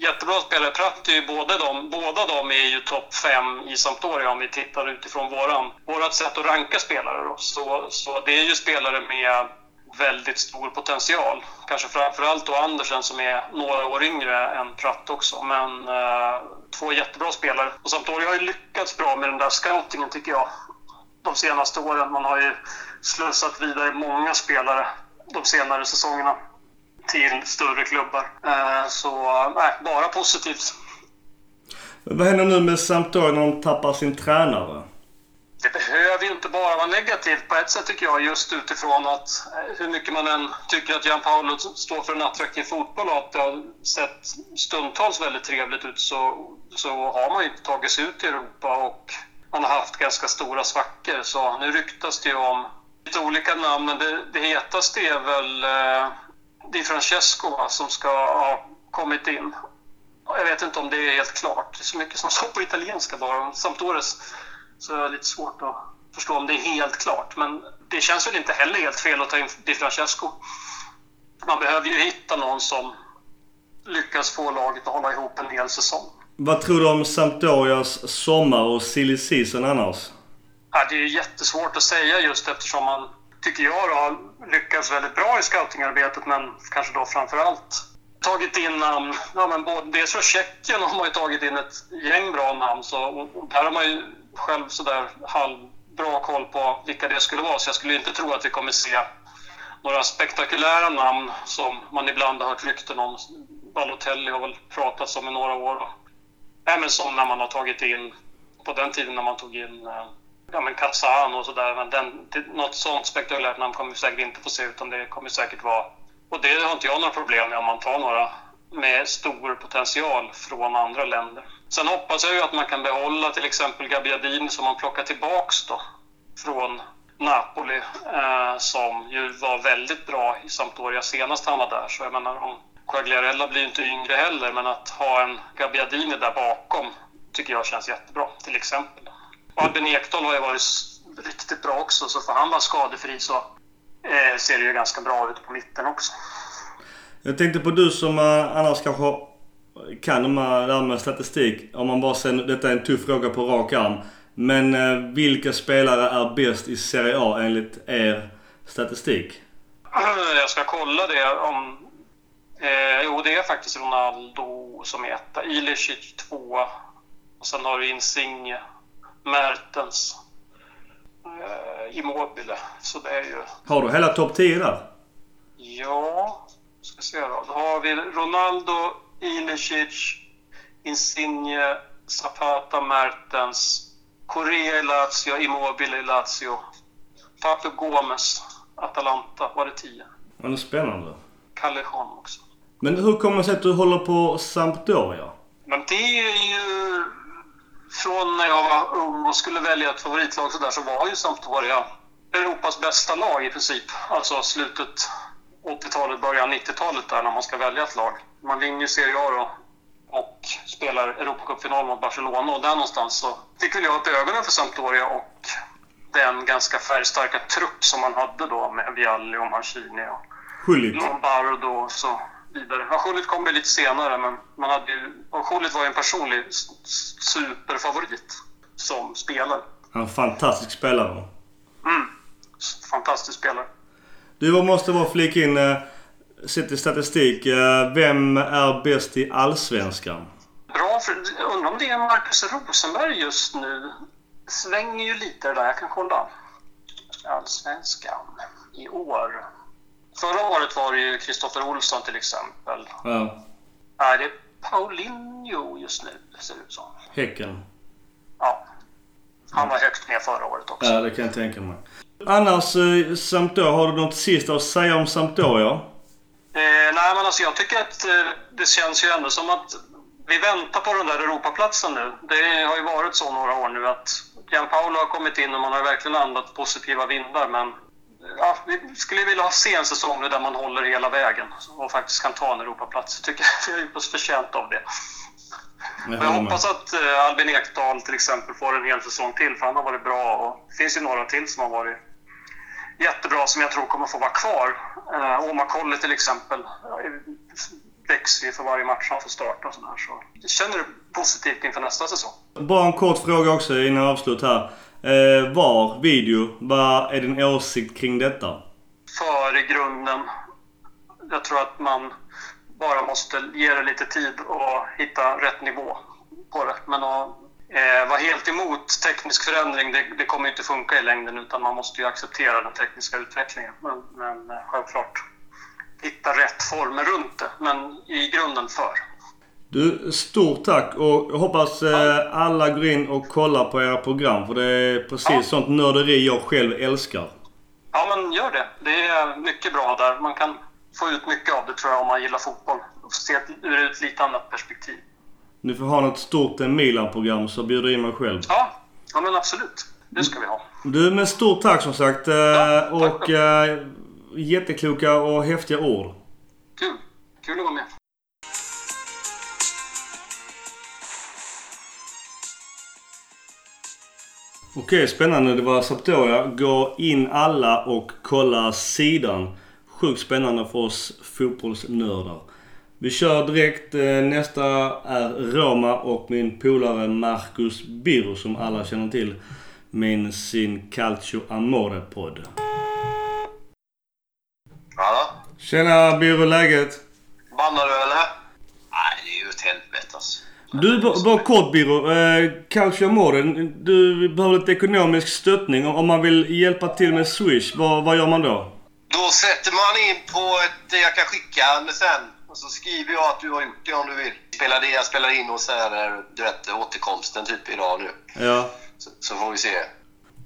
jättebra spelare. Pratt är ju båda de, båda de är ju topp fem i Sampdoria om vi tittar utifrån våran, vårat sätt att ranka spelare. Då. Så, så det är ju spelare med väldigt stor potential. Kanske framförallt då Andersen som är några år yngre än Pratt också. Men eh, två jättebra spelare. Och Sampdoria har ju lyckats bra med den där scoutingen tycker jag. De senaste åren. Man har ju slussat vidare många spelare de senare säsongerna till större klubbar. Eh, Så nej, bara positivt. Vad händer nu med Sampdoria när de tappar sin tränare? Det behöver ju inte bara vara negativt på ett sätt tycker jag, just utifrån att eh, hur mycket man än tycker att Gianpaolo står för en attraktiv fotboll och att det har sett stundtals väldigt trevligt ut så, så har man ju inte tagit sig ut i Europa och man har haft ganska stora svackor. Så nu ryktas det ju om lite olika namn, men det, det hetaste är väl eh, Di Francesco som ska ha kommit in. Jag vet inte om det är helt klart. Det är så mycket som står på italienska bara. Sampdoris så det är lite svårt att förstå om det är helt klart. Men det känns väl inte heller helt fel att ta in Di Francesco. Man behöver ju hitta någon som lyckas få laget att hålla ihop en hel säsong. Vad tror du om Sampdorias sommar och silly season annars? Ja, det är ju jättesvårt att säga just eftersom man, tycker jag, då, har lyckats väldigt bra i scoutingarbetet men kanske då framför allt tagit in namn. Ja, men både, dels från Tjeckien har man ju tagit in ett gäng bra namn. Så, och där har man ju själv sådär halvbra koll på vilka det skulle vara. Så jag skulle inte tro att vi kommer se några spektakulära namn som man ibland har hört rykten om. Balotelli har väl pratats om i några år. Även som när man har tagit in, på den tiden när man tog in eh, ja, men Kazan och sådär. Men den, något sånt spektakulärt namn kommer vi säkert inte få se utan det kommer säkert vara och det har inte jag några problem med om man tar några med stor potential från andra länder. Sen hoppas jag ju att man kan behålla till exempel Gabbiadini som man plockar tillbaks då från Napoli eh, som ju var väldigt bra i Sampdoria senast han var där. Så jag menar, om Quagliarella blir ju inte yngre heller, men att ha en Gabbiadini där bakom tycker jag känns jättebra, till exempel. Albin Ekdal har ju varit riktigt bra också, så får han vara skadefri så eh, ser det ju ganska bra ut på mitten också. Jag tänkte på du som eh, annars kanske kan det här med statistik. Om man bara säger, detta är en tuff fråga på rak arm. Men eh, vilka spelare är bäst i Serie A enligt er statistik? Jag ska kolla det om... Eh, jo, det är faktiskt Ronaldo som är etta. Ilicic tvåa. Och sen har du Insigne, Mertens, eh, Immobile. Så det är ju... Har du hela topp 10 där? Ja, ska se då. Då har vi Ronaldo, Ilicic, Insigne, Zapata, Mertens, Correa i Lazio, Immobile i Lazio, Papu Gomes, Atalanta. Var det 10? Ja, det är spännande. Callejon också. Men hur kommer det sig att du håller på Sampdoria? Men det är ju... Från när jag var ung och skulle välja ett favoritlag så där så var ju Sampdoria Europas bästa lag i princip. Alltså slutet 80-talet, början 90-talet där när man ska välja ett lag. Man vinner ju Serie A då och spelar Europacupfinal mot Barcelona och där någonstans så fick väl jag upp ögonen för Sampdoria och den ganska färgstarka trupp som man hade då med Vialli och Mancini och Schullit. Lombardo så vidare. Schullit kom ju lite senare men man hade ju, var ju en personlig superfavorit som spelare. En fantastisk spelare. Mm. Fantastisk spelare. Du jag måste bara flika in, eh, sett i statistik. eh, Vem är bäst i Allsvenskan? Bra, för undrar om det är Marcus Rosenberg just nu. Svänger ju lite där, jag kan kolla. Allsvenskan i år. Förra året var det ju Kristoffer Olsson till exempel. Ja. Nej, det är Paulinho just nu, ser det ut som. Häcken. Ja. Han var högt med förra året också. Ja, det kan jag tänka mig. Annars, eh, Sampdoria, har du något sista att säga om Sampdoria? Eh, nej, men alltså jag tycker att eh, det känns ju ändå som att vi väntar på den där Europaplatsen nu. Det har ju varit så några år nu att Gianpaolo har kommit in och man har verkligen andat positiva vindar. Men ja, vi skulle vilja ha se en säsong där man håller hela vägen och faktiskt kan ta en Europaplats. Jag tycker vi är oss förtjänt av det. Jag Jag med. hoppas att eh, Albin Ekdal till exempel får en hel säsong till för han har varit bra och det finns ju några till som har varit jättebra som jag tror kommer få vara kvar. Eh, Colley till exempel eh, växer ju för varje match han får starta och sådär. Så jag känner positivt inför nästa säsong. Bara en kort fråga också innan avslut här. Eh, VAR, video. Vad är din åsikt kring detta? För i grunden, jag tror att man bara måste ge det lite tid och hitta rätt nivå på det. Men att eh, vara helt emot teknisk förändring, det, det kommer inte funka i längden utan man måste ju acceptera den tekniska utvecklingen. Men, men eh, självklart hitta rätt former runt det, men i grunden för. Du, stort tack och jag hoppas eh, alla går in och kollar på era program för det är precis Ja. sånt nörderi jag själv älskar. Ja, men gör det. Det är mycket bra där. Man kan få ut mycket av det tror jag om man gillar fotboll. Och se ur ett lite annat perspektiv. Ni får ha något stort Milan-program så bjuder jag in mig själv. Ja, ja men absolut. Det ska vi ha. Du, men stort tack som sagt. Eh, tack. och eh, jättekloka och häftiga ord. Kul. Kul att vara med. Okej, spännande. Det var Sampdoria. Gå in alla och kolla sidan. Sjukt spännande för oss fotbollsnördar. Vi kör direkt. eh, Nästa är Roma och min polare Marcus Birro som alla känner till. Med sin Calcio Amore-podd. Ja, Tjena Birro, läget? bannar du eller? Nej, det är ju ett helvete alltså. Du, bara, kort Birro. Eh, Calcio Amore, du behöver lite ekonomisk stöttning. Om man vill hjälpa till med Swish, vad, vad gör man då? Då sätter man in på ett... Jag kan skicka det sen. Och så skriver jag att du har gjort det om du vill. Spelar det, jag spelar in och så här, du vet, återkomsten typ idag nu. Ja. Så, så får vi se.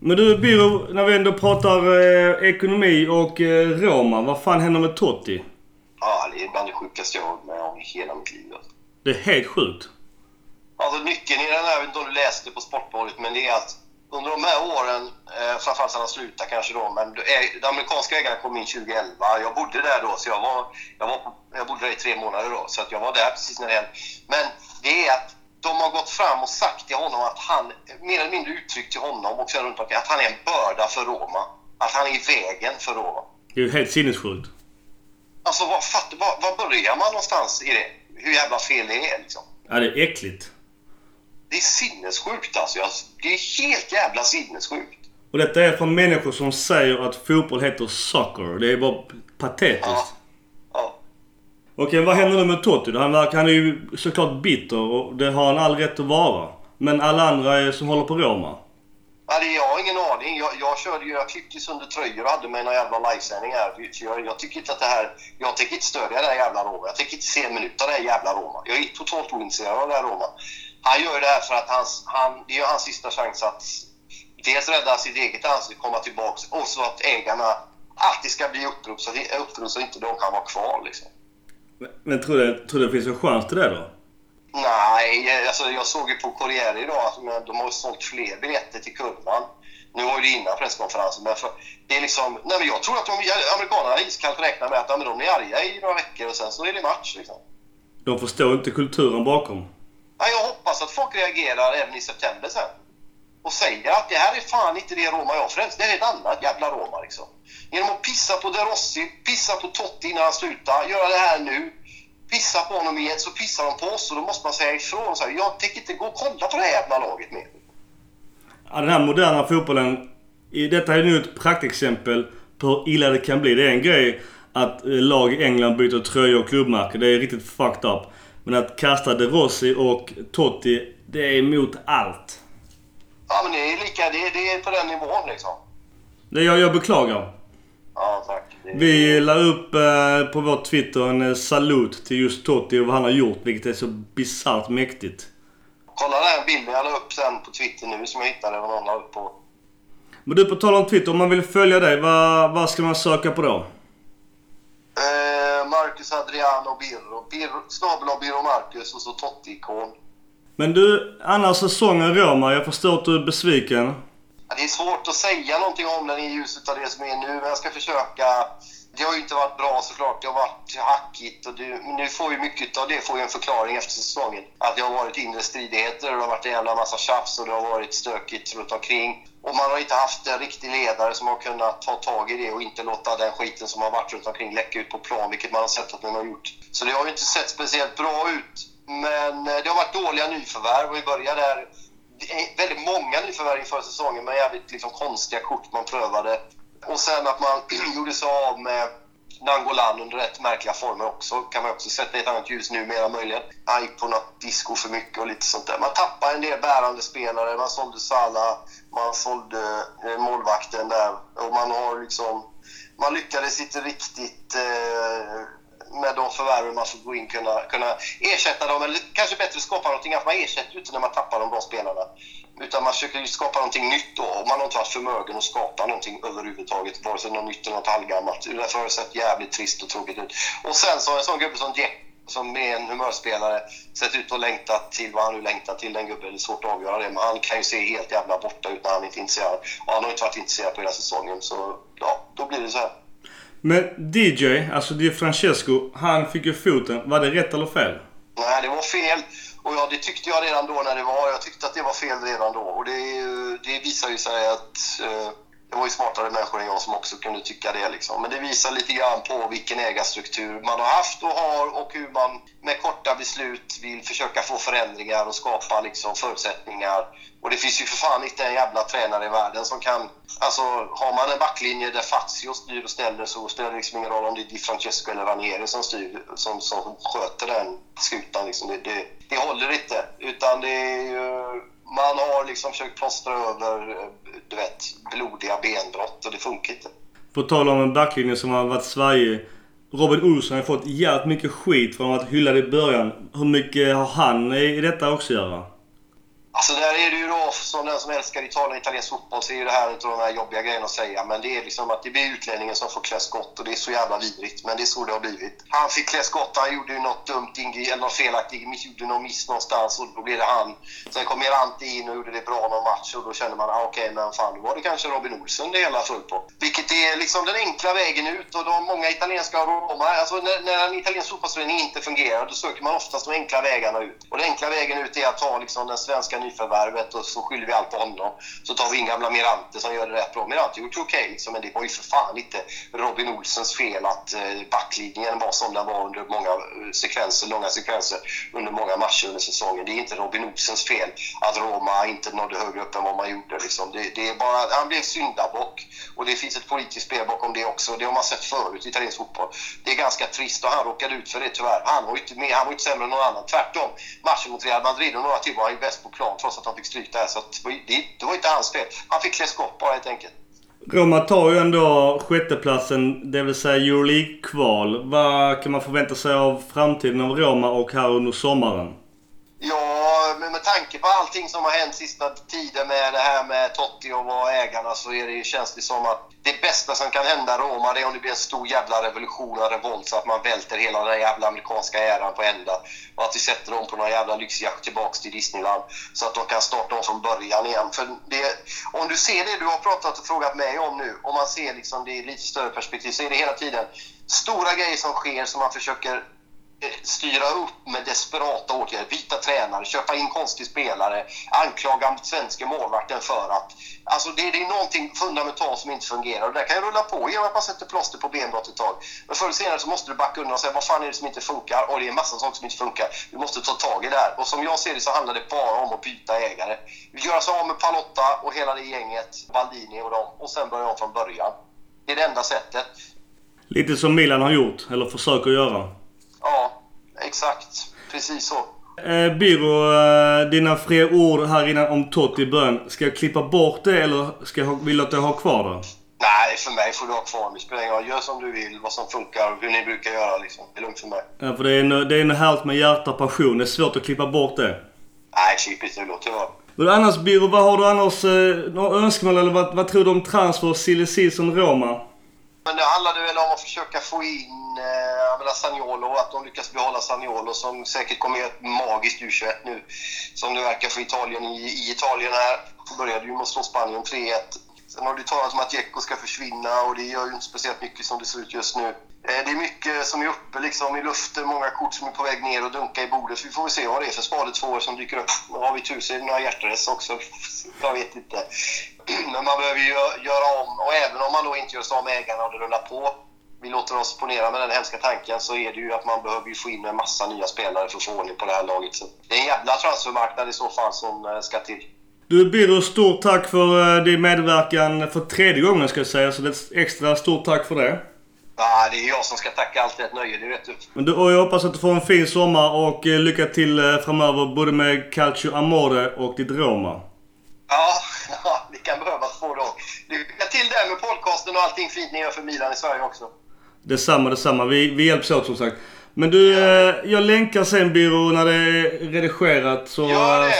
Men du Birro, när vi ändå pratar eh, ekonomi och eh, Roma. Vad fan händer med Totti? Ja, det är bland det sjukaste jag har varit med om i hela mitt liv. Alltså. Det är helt sjukt. Alltså nyckeln i den här, jag vet inte om du läste på Sportbladet, men det är att under de här åren, eh, framförallt sedan han slutade kanske då, men är- de amerikanska ägarna kom in 2011. Jag bodde där då, så jag var, jag var på- jag bodde där i tre månader då, så att jag var där precis när det hände. Men det är att de har gått fram och sagt till honom att han, mer eller mindre uttryckt till honom och sen runt omkring, att han är en börda för Roma. Att han är i vägen för Roma. Det är ju helt sinnessjukt. Alltså, var, fatt, var, var börjar man någonstans i det? Hur jävla fel det är liksom. Ja, det är äckligt. Det är sinnessjukt alltså. Det är helt jävla sinnessjukt. Och detta är från människor som säger att fotboll heter soccer. Det är bara patetiskt. Ja. Ja. Okej, vad händer nu med Totti? Han, han är ju såklart bitter och det har han all rätt att vara. Men alla andra är, som håller på Roma. Ja, det, jag har ingen aning. Jag, jag körde ju, jag klippte sönder tröjor och hade med någon jävla livesändning här. Jag, jag tycker inte att det här... Jag tänker inte stödja det här jävla Roma. Jag tänker inte se en minut av det här jävla Roma. Jag är totalt ointresserad av det här Roma. Han gör det här för att hans, han, det är hans sista chans att dels rädda sitt eget ansikte, komma tillbaks och så att ägarna alltid ska bli upprop så, upprop så inte de kan vara kvar liksom. Men, men tror du tror du det finns en chans till det då? Nej, alltså jag såg ju på Corriere idag att de- har sålt fler biljetter till kurvan. Nu var ju det innan presskonferensen, men det är liksom... Nej, men jag tror att de, amerikanerna iskallt räknar med att ja, men de är arga i några veckor och sen så är det match. Liksom. De förstår inte kulturen bakom. Ja, jag hoppas att folk reagerar även i september sen. Och säger att det här är fan inte det Roma jag frälst. Det är ett annat jävla Roma liksom. Genom att pissa på De Rossi, pissa på Totti innan han slutar, göra det här nu. Pissa på honom igen så pissar de på oss och då måste man säga ifrån. Så här, jag tänker inte gå och kolla på det här jävla laget mer. Ja, den här moderna fotbollen. Detta är nu ett praktexempel på hur illa det kan bli. Det är en grej att eh, lag i England byter tröjor och klubbmärke. Det är riktigt fucked up. Men att kasta De Rossi och Totti, det är emot allt. Ja, men det är lika, det är, det är på den nivån liksom. Det jag, jag beklagar. Ja, tack. Det, Vi la upp eh, på vår Twitter en eh, salut till just Totti och vad han har gjort. Vilket är så bisarrt mäktigt. Kolla den bilden jag la upp sen på Twitter nu som jag hittade och någon la upp på. Men du, på tal om Twitter. Om man vill följa dig, vad, vad ska man söka på då? Eh, Marcus Adriano Birro. Birro snabel Birro Marcus och så Totti-ikon. Men du, annars säsongen Roma. Jag förstår att du är besviken. Ja, det är svårt att säga någonting om den i ljuset av det som är nu, men jag ska försöka. Det har ju inte varit bra såklart. Det har varit hackigt och det, men nu får ju mycket av det får ju en förklaring efter säsongen. Att det har varit inre stridigheter och det har varit en jävla massa tjafs och det har varit stökigt runt omkring. Och man har inte haft en riktig ledare som har kunnat ta tag i det och inte låta den skiten som har varit runt omkring läcka ut på plan, vilket man har sett att man har gjort. Så det har ju inte sett speciellt bra ut. Men eh, det har varit dåliga nyförvärv och vi börjar där väldigt många nyförvärv inför säsongen med jävligt liksom konstiga kort man prövade. Och sen att man gjorde sig av med Nangolan under rätt märkliga former också. Kan man också sätta i ett annat ljus numera möjligen. Han gick på något disco för mycket och lite sånt där. Man tappade en del bärande spelare. Man sålde Salah, man sålde eh, målvakten där. Och man har liksom... Man lyckades inte riktigt eh, med de förvärven man får gå in kunna, kunna ersätta dem. Eller kanske bättre skapa någonting annat. Man ersätter ju inte när man tappar de bra spelarna. Utan man försöker ju skapa någonting nytt då. Och man har inte varit förmögen att skapa någonting överhuvudtaget. Vare sig något nytt eller något halvgammalt. Därför har det sett jävligt trist och tråkigt ut. Och sen så har en sån gubbe som Jack som är en humörspelare sett ut att längta till vad han nu längtar till. Den gubben det är svårt att avgöra det. Men han kan ju se helt jävla borta ut när han inte är intresserad. Och han har inte varit intresserad på hela säsongen. Så ja, då blir det så här. Men DJ, alltså Di Francesco, han fick ju foten. Var det rätt eller fel? Nej, det var fel. Och ja, det tyckte jag redan då när det var. Jag tyckte att det var fel redan då. Och det, det visar ju sig att eh, det var ju smartare människor än jag som också kunde tycka det. Liksom. Men det visar lite grann på vilken ägarstruktur man har haft och har och hur man med korta beslut vill försöka få förändringar och skapa liksom, förutsättningar. Och det finns ju för fan inte en jävla tränare i världen som kan... Alltså, har man en backlinje där Fazio styr och ställer så spelar det liksom ingen roll om det är Di Francesco eller Ranieri som styr, som, som sköter den skutan. Liksom. Det, det, det håller inte. Utan det är ju man har liksom försökt plåstra över eh, du vet, blodiga benbrott och det funkar inte. På tal om en backlinje som har varit Sverige. Robin Olsson har fått jävligt mycket skit för att hylla det i början. Hur mycket har han i detta också att göra? Alltså där är det ju då, som den som älskar Italien italiensk fotboll, så är ju det här inte de här jobbiga grejerna att säga. Men det är liksom att det blir utlänningen som får klä skott och det är så jävla vidrigt. Men det är så det har blivit. Han fick klä skott, han gjorde ju något dumt, eller något felaktigt, gjorde någon miss någonstans och då blev det han. Sen kom Mirante in och gjorde det bra någon match och då kände man, ah, okej okay, men fan, då var det kanske Robin Olsen det hela föll på. Vilket är liksom den enkla vägen ut och de många italienska romar, alltså när, när en italiensk fotbollsförening inte fungerar då söker man oftast de enkla vägarna ut. Och den enkla vägen ut är att ta liksom den svenska nyförvärvet och så skyller vi allt på honom. Så tar vi in gamla Mirante som gör det rätt bra. Mirante gjort okej okay, liksom, men det var ju för fan inte Robin Olsens fel att eh, backlinjen var som den var under många eh, sekvenser, långa sekvenser under många matcher under säsongen. Det är inte Robin Olsens fel att Roma inte nådde högre upp än vad man gjorde. Liksom. Det, det, är bara, han blev syndabock och det finns ett politiskt spel bakom det också. Det har man sett förut i italiensk fotboll. Det är ganska trist och han råkade ut för det tyvärr. Han var ju inte, med, han var inte sämre än någon annan. Tvärtom. Matchen mot Real Madrid och några till var han ju bäst på plan trots att han fick stryk där. Så det, det var inte hans fel. Han fick klä skott bara helt enkelt. Roma tar ju ändå sjätteplatsen, det vill säga Euroleague-kval. Vad kan man förvänta sig av framtiden av Roma och här under sommaren? Ja, men med tanke på allting som har hänt sista tiden med det här med Totti och ägarna så är det, känns det som att det bästa som kan hända Roma det är om det blir en stor jävla revolution och revolt så att man välter hela den jävla amerikanska äran på ända. Och att vi sätter dem på någon jävla lyxjakt tillbaks till Disneyland så att de kan starta om från början igen. För det, om du ser det du har pratat och frågat mig om nu, om man ser liksom det i lite större perspektiv så är det hela tiden stora grejer som sker som man försöker Eh, styra upp med desperata åtgärder, byta tränare, köpa in konstig spelare, anklaga svenska målvakten för att... Alltså det, det är någonting fundamentalt som inte fungerar och det kan ju rulla på genom att man sätter plåster på benbrott ett tag. Men förr eller senare så måste du backa undan och säga vad fan är det som inte funkar? Och det är en massa saker som inte funkar. Vi måste ta tag i det här. Och som jag ser det så handlar det bara om att byta ägare. Göra sig av med Palotta och hela det gänget, Baldini och dem, och sen börja om från början. Det är det enda sättet. Lite som Milan har gjort, eller försöker göra. Ja, exakt. Precis så. Eh, Biro, eh, dina fler ord här innan om Totti i början. Ska jag klippa bort det eller ska jag, vill du att jag har kvar det? Nej, för mig får du ha kvar det. spelar ingen roll. Gör som du vill, vad som funkar, hur ni brukar göra liksom. Det är lugnt för mig. Ja, för det är, det är något härligt med hjärta och passion. Det är svårt att klippa bort det. Nej, klipp inte. Låt det vara. Men annars Biro, vad har du annars eh, några önskemål eller vad, vad tror du om transfer silly season Roma? Men det handlade väl om att försöka få in eh, jag och Sagnolo, att de lyckas behålla Sagnolo som säkert kommer göra ett magiskt U21 nu. Som det verkar för Italien i, i Italien här. Började ju med att slå Spanien 3-1. Sen har det talats om att Dzeko ska försvinna och det gör ju inte speciellt mycket som det ser ut just nu. Eh, det är mycket som är uppe liksom i luften, många kort som är på väg ner och dunkar i bordet. Så vi får väl se vad det är för spade två år som dyker upp. Nu har vi tur så är det några hjärtrest också. Jag vet inte. Men man behöver ju göra om och även om man då inte gör sig av med ägarna och det rullar på. Vi låter oss ponera med den hemska tanken så är det ju att man behöver få in en massa nya spelare för att få ordning på det här laget. Så det är en jävla transfermarknad i så fall som eh, ska till. Du Birro, stort tack för eh, din medverkan för tredje gången ska jag säga. Så det ett extra stort tack för det. Ja, det är jag som ska tacka. Alltid ett nöje, det vet du. Men du, och jag hoppas att du får en fin sommar och eh, lycka till framöver både med Calcio Amore och ditt Roma. Ja, ja, det kan behövas få då. Lycka till där med podcasten och allting fint ni gör för Milan i Sverige också. Detsamma, detsamma. Vi, vi hjälps åt som sagt. Men du, ja. jag länkar sen Biro när det är redigerat så,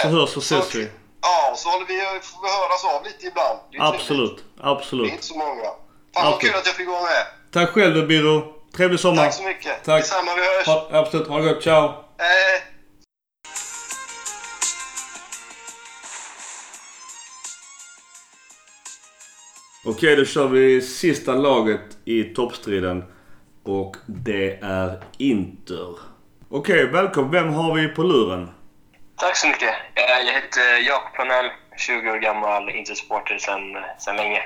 så hörs och ses vi. Ja, så håller vi, höras av lite ibland. Absolut, absolut. Det är inte så många. Fan vad kul att jag fick vara med. Tack själv du Biro. Trevlig sommar. Tack så mycket. Tack. Detsamma, vi hörs. Ha, absolut, ha det gott. Ciao. Eh. Okej, då kör vi sista laget i toppstriden. Och det är Inter. Okej, välkommen. Vem har vi på luren? Tack så mycket. Eh, Jag heter Jakob Planell, 20 år gammal, Intersupporter sedan, sedan länge.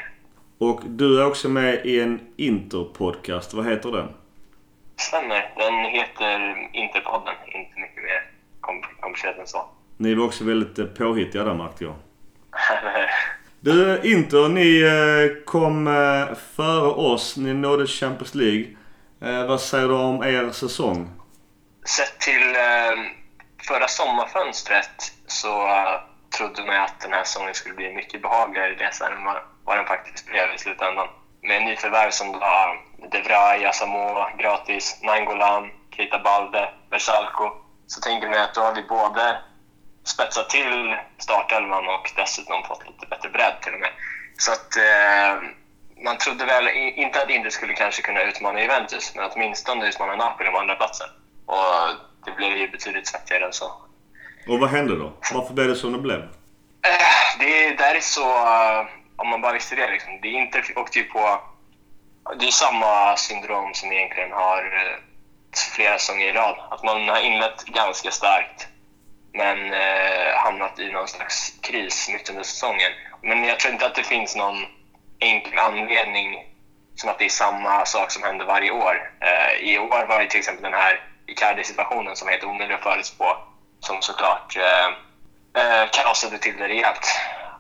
Och du är också med i en Inter-podcast. Vad heter den? Stämmer. Den heter Interpodden, inte mycket mer kom- komplicerat än så. Ni var också väldigt eh, påhittiga där märkte jag. Du, Inter, ni eh, kom före oss. Ni nådde Champions League. Vad säger du om er säsong? Sett till förra sommarfönstret så trodde man att den här säsongen skulle bli mycket behagligare resa än vad, den faktiskt blev i slutändan. Med nyförvärv som var De Vrij, Asamoah, gratis, Nangolan, Keita Balde, Versalco. så tänker man att då har vi både spetsat till startelvan och dessutom fått lite bättre bredd till och med. Så att eh, man trodde väl inte att Inter skulle kanske kunna utmana Juventus, men åtminstone utmana Napoli om andra platsen. Och det blev ju betydligt svettigare än så. Och vad hände då? Varför blev det som det blev? Eh, Det där är så, eh, om man bara visste det liksom. Det är inte åkte ju på, det är samma syndrom som egentligen har eh, flera säsonger i rad. Att man har inlett ganska starkt men eh, hamnat i någon slags kris mitt under säsongen. Men jag tror inte att det finns någon enkel anledning som att det är samma sak som händer varje år. Eh, I år var det till exempel den här Icardi-situationen som är helt omöjlig att förutspå som såklart eh, eh, kaosade till det rejält.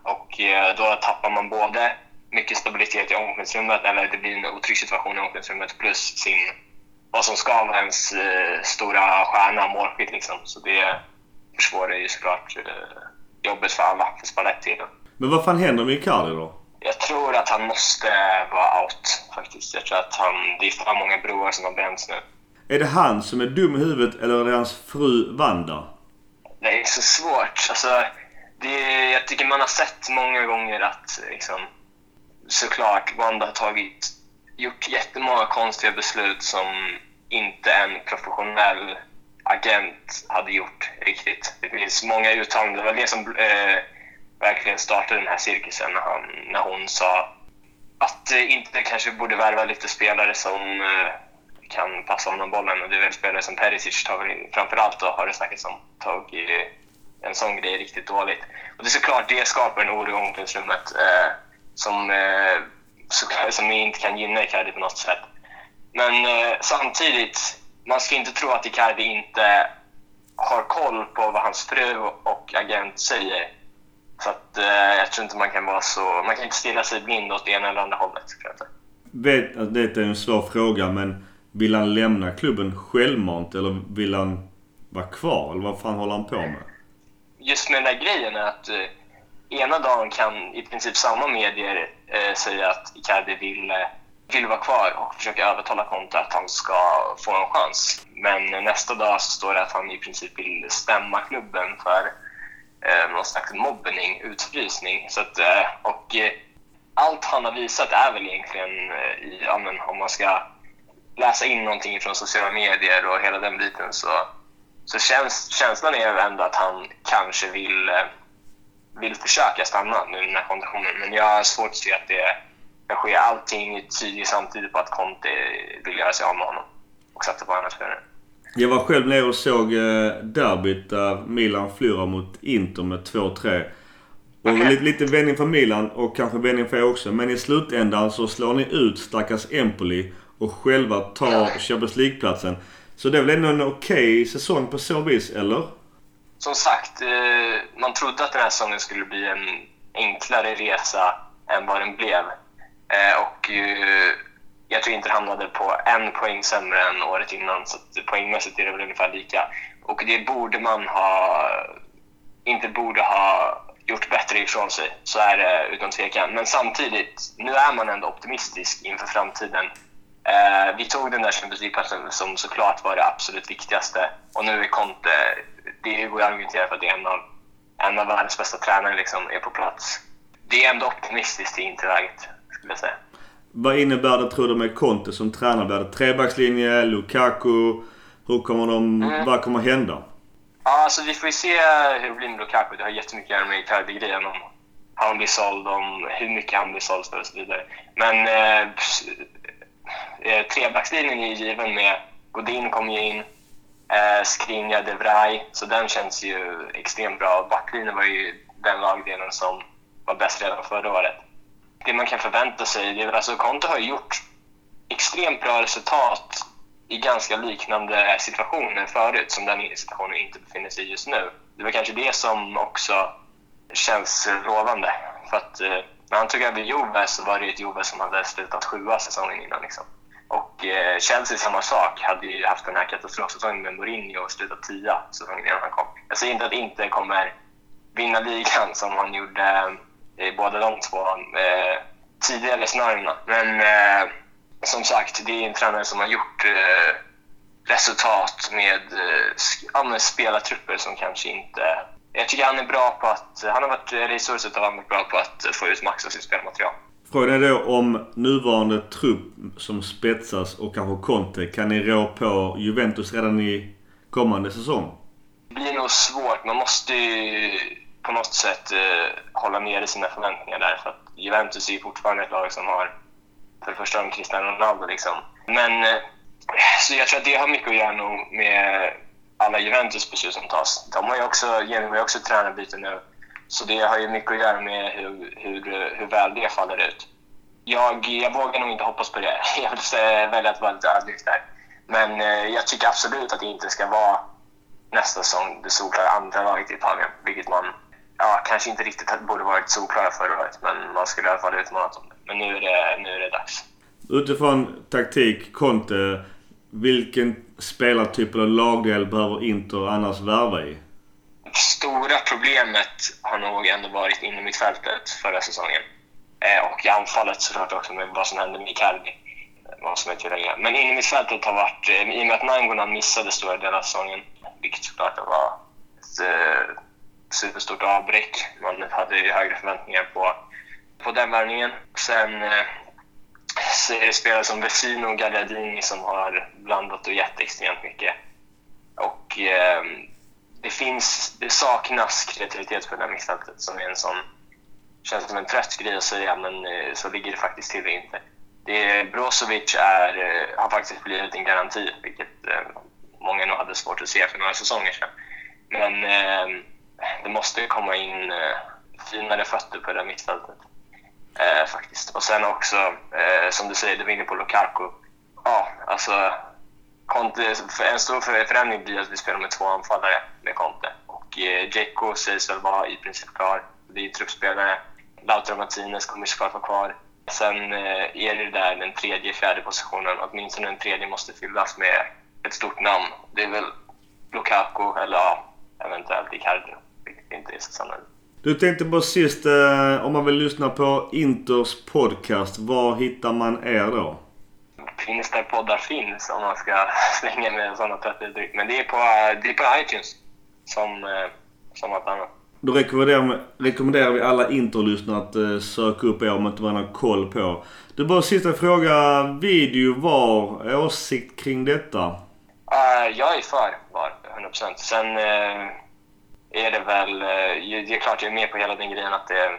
Och eh, då tappar man både mycket stabilitet i omklädningsrummet, eller det blir en otrygg situation i omklädningsrummet, plus sin, vad som ska vara ens eh, stora stjärna, målskytt liksom. Så det försvårar ju såklart eh, jobbet för alla, för Spalletti. Men vad fan händer med Icardi då? Jag tror att han måste vara out faktiskt. Jag tror att han, det är för många broar som har bränts nu. Är det han som är dum i huvudet eller är det hans fru Wanda? Det är så svårt. Alltså, det, jag tycker man har sett många gånger att liksom, såklart Wanda har tagit, gjort jättemånga konstiga beslut som inte en professionell agent hade gjort riktigt. Det finns många uttalanden. Det var det som eh, verkligen startade den här cirkusen när, han, när hon sa att eh, inte kanske borde värva lite spelare som eh, kan passa honom bollen. Och det är väl spelare som Perisic tar framförallt då har det snackats om tagit en sån grej riktigt dåligt. Och det är såklart det skapar en oro i omklädningsrummet eh, som, eh, såklart, som inte kan gynna Icardi på något sätt. Men eh, samtidigt, man ska inte tro att Icardi inte har koll på vad hans fru och agent säger. Så att, eh, jag tror inte man kan vara så... Man kan inte stirra sig blind åt det ena eller andra hållet. Jag. Vet att det är en svår fråga men vill han lämna klubben självmant eller vill han vara kvar? Eller vad fan håller han på med? just med den där grejen är att eh, ena dagen kan i princip samma medier eh, säga att Icardi vill, eh, vill vara kvar och försöka övertala Conte att han ska få en chans. Men nästa dag så står det att han i princip vill stämma klubben för eh, någon slags mobbning, utfrysning. Så att, eh, och eh, allt han har visat är väl egentligen, eh, i, ja, men, om man ska läsa in någonting från sociala medier och hela den biten så så käns känslan är ju ändå att han kanske vill, eh, vill försöka stanna nu i den här konditionen. Men jag har svårt att se att det kan ske. Allting tyder samtidigt på att Conte vill göra sig av med honom och satsa på andra spelare. Jag var själv nere och såg eh, derbyt där Milan förlorade mot Inter med 2-3. Och Okej. lite, lite vändning för Milan och kanske vändning för er också. Men i slutändan så slår ni ut stackars Empoli och själva tar Champions League-platsen. Så det är väl ändå en okej säsong på så vis, eller? Som sagt, eh, man trodde att den här säsongen skulle bli en enklare resa än vad den blev. Eh, och eh, jag tror inte det hamnade på en poäng sämre än året innan, så poängmässigt är det väl ungefär lika. Och det borde man ha, inte borde ha gjort bättre ifrån sig. Så är det utan tvekan. Men samtidigt, nu är man ändå optimistisk inför framtiden. Eh, vi tog den där Champions League-platsen som såklart var det absolut viktigaste. Och nu är Conte, det går att argumentera för att det är en av, en av världens bästa tränare liksom, är på plats. Det är ändå optimistiskt i interläget, skulle jag säga. Vad innebär det tror du med Conte som tränare? Blir det trebackslinje? Lukaku? Hur kommer de... Vad kommer hända? Ja, alltså vi får ju se hur det blir med Lukaku. Det har jättemycket att göra med Icardi-grejen. Om han blir såld, om hur mycket han blir såld för och så vidare. Men eh, eh, trebackslinjen är ju given med Godin kommer ju in. Eh, Skrinja, De Vrij, så den känns ju extremt bra. Backlinjen var ju den lagdelen som var bäst redan förra året. Det man kan förvänta sig, det är väl alltså Conte har gjort extremt bra resultat i ganska liknande situationer förut som den situationen inte befinner sig i just nu. Det var kanske det som också känns lovande. För att eh, men när han tog över Juve så var det ett Juve som hade slutat sjua säsongen innan. Liksom. Och eh, Chelsea samma sak, hade ju haft den här katastrofsäsongen med Mourinho och slutat tia säsongen innan han kom. Jag säger inte att inte kommer vinna ligan som han gjorde eh, i eh, båda de två eh, tidigare scenarierna. Men eh, som sagt, det är en tränare som har gjort eh, resultat med, eh, med spelartrupper som kanske inte... Jag tycker han är bra på att... Han har varit resurset och han varit bra på att få ut max av sitt spelmaterial. Frågan är då om nuvarande trupp som spetsas och kanske Conte, kan ni rå på Juventus redan i kommande säsong? Det blir nog svårt. Man måste ju på något sätt eh, hålla nere sina förväntningar där. För att Juventus är ju fortfarande ett lag som har för det första om Cristiano Ronaldo. Liksom. Men eh, så jag tror att det har mycket att göra nog med alla Juventus beslut som tas. De har ju också, genomgår också tränarbyte nu. Så det har ju mycket att göra med hur, hur, hur väl det faller ut. Jag, jag vågar nog inte hoppas på det. Jag vill välja att vara lite ödmjuk där. Men eh, jag tycker absolut att det inte ska vara nästa säsong det solklara andra laget i Italien. Vilket man ja, kanske inte riktigt borde varit solklara förra året. Men man skulle i alla fall utmanat om det. Men nu är det, nu är det dags. Utifrån taktik, Conte. Vilken spelartyp eller lagdel behöver Inter annars värva i? Stora problemet har nog ändå varit inom mittfältet förra säsongen. Eh, och i anfallet såklart också med vad som hände med Icardi. Eh, vad som är tillägga. Men inom mittfältet har varit, eh, i och med att Nangonan missade stora delar av säsongen, vilket såklart var ett eh, superstort avbräck. Man hade ju högre förväntningar på på den värvningen. Sen eh, Eh, spelare som Vesino och Gagliardini som har blandat och gett extremt mycket. Och eh, det finns, det saknas kreativitet på det här mittfältet som är en sån, känns som en trött grej att säga, men eh, så ligger det faktiskt till inte. Det, Brozovic är, eh, har faktiskt blivit en garanti, vilket eh, många nog hade svårt att se för några säsonger sedan. Men eh, det måste komma in eh, finare fötter på det här mittfältet. Eh, faktiskt. Och sen också, eh, som du säger, du var inne på Lukaku. Ja, alltså Conte, en stor förändring blir att vi spelar med två anfallare med Conte. Och eh, Dzeko sägs väl vara i princip klar. Det är truppspelare. Lautaro Martinez kommer såklart vara kvar. Sen eh, är det där den tredje, fjärde positionen. Åtminstone den tredje måste fyllas med ett stort namn. Det är väl Lukaku eller ja, eventuellt Icardi, vilket inte är så sannolikt. Du tänkte på sist, eh, om man vill lyssna på Inters podcast, var hittar man er då? Finns där poddar finns om man ska slänga med sådana uttryck. Men det är på, det är på iTunes som, eh, som allt annat. Då rekommenderar, rekommenderar vi alla Interlyssnare att söka upp er om inte man har koll på. Du bara sista fråga. Video VAR. Åsikt kring detta? Uh, jag är för VAR, 100%. Sen uh, är det väl... Eh, det är klart jag är med på hela den grejen att det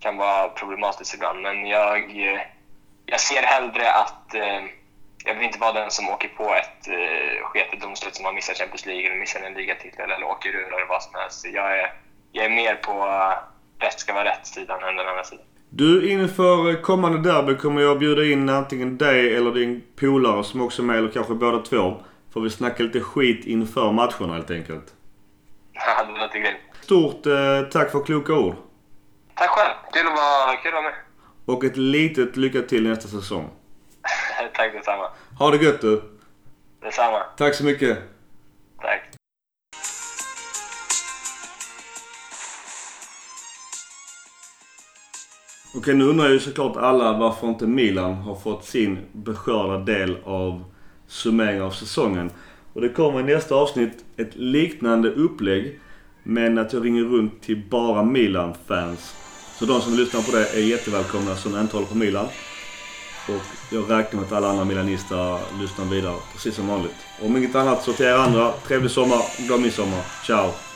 kan vara problematiskt ibland, men jag, eh, jag ser hellre att... Eh, jag vill inte vara den som åker på ett sketet domslut som har missat Champions League eller missar en ligatitel eller åker ur eller vad som helst. Jag är, jag är mer på rätt ska vara rätt-sidan än den andra sidan. Du, inför kommande derby kommer jag bjuda in antingen dig eller din polare som också är med, eller kanske båda två. Får vi snacka lite skit inför matcherna helt enkelt. Ja, det låter grymt. Stort eh, tack för kloka ord. Tack själv. Kul att vara, kul att vara med. Och ett litet lycka till nästa säsong. tack detsamma. Ha det gött du. Detsamma. Tack så mycket. Tack. Okej, nu undrar ju såklart alla varför inte Milan har fått sin beskörda del av summeringen av säsongen. Och det kommer i nästa avsnitt ett liknande upplägg. Men att jag ringer runt till bara Milan-fans. Så de som lyssnar på det är jättevälkomna som inte håller på Milan. Och jag räknar med att alla andra milanister lyssnar vidare precis som vanligt. Om inget annat så till er andra, trevlig sommar, glad midsommar. Ciao!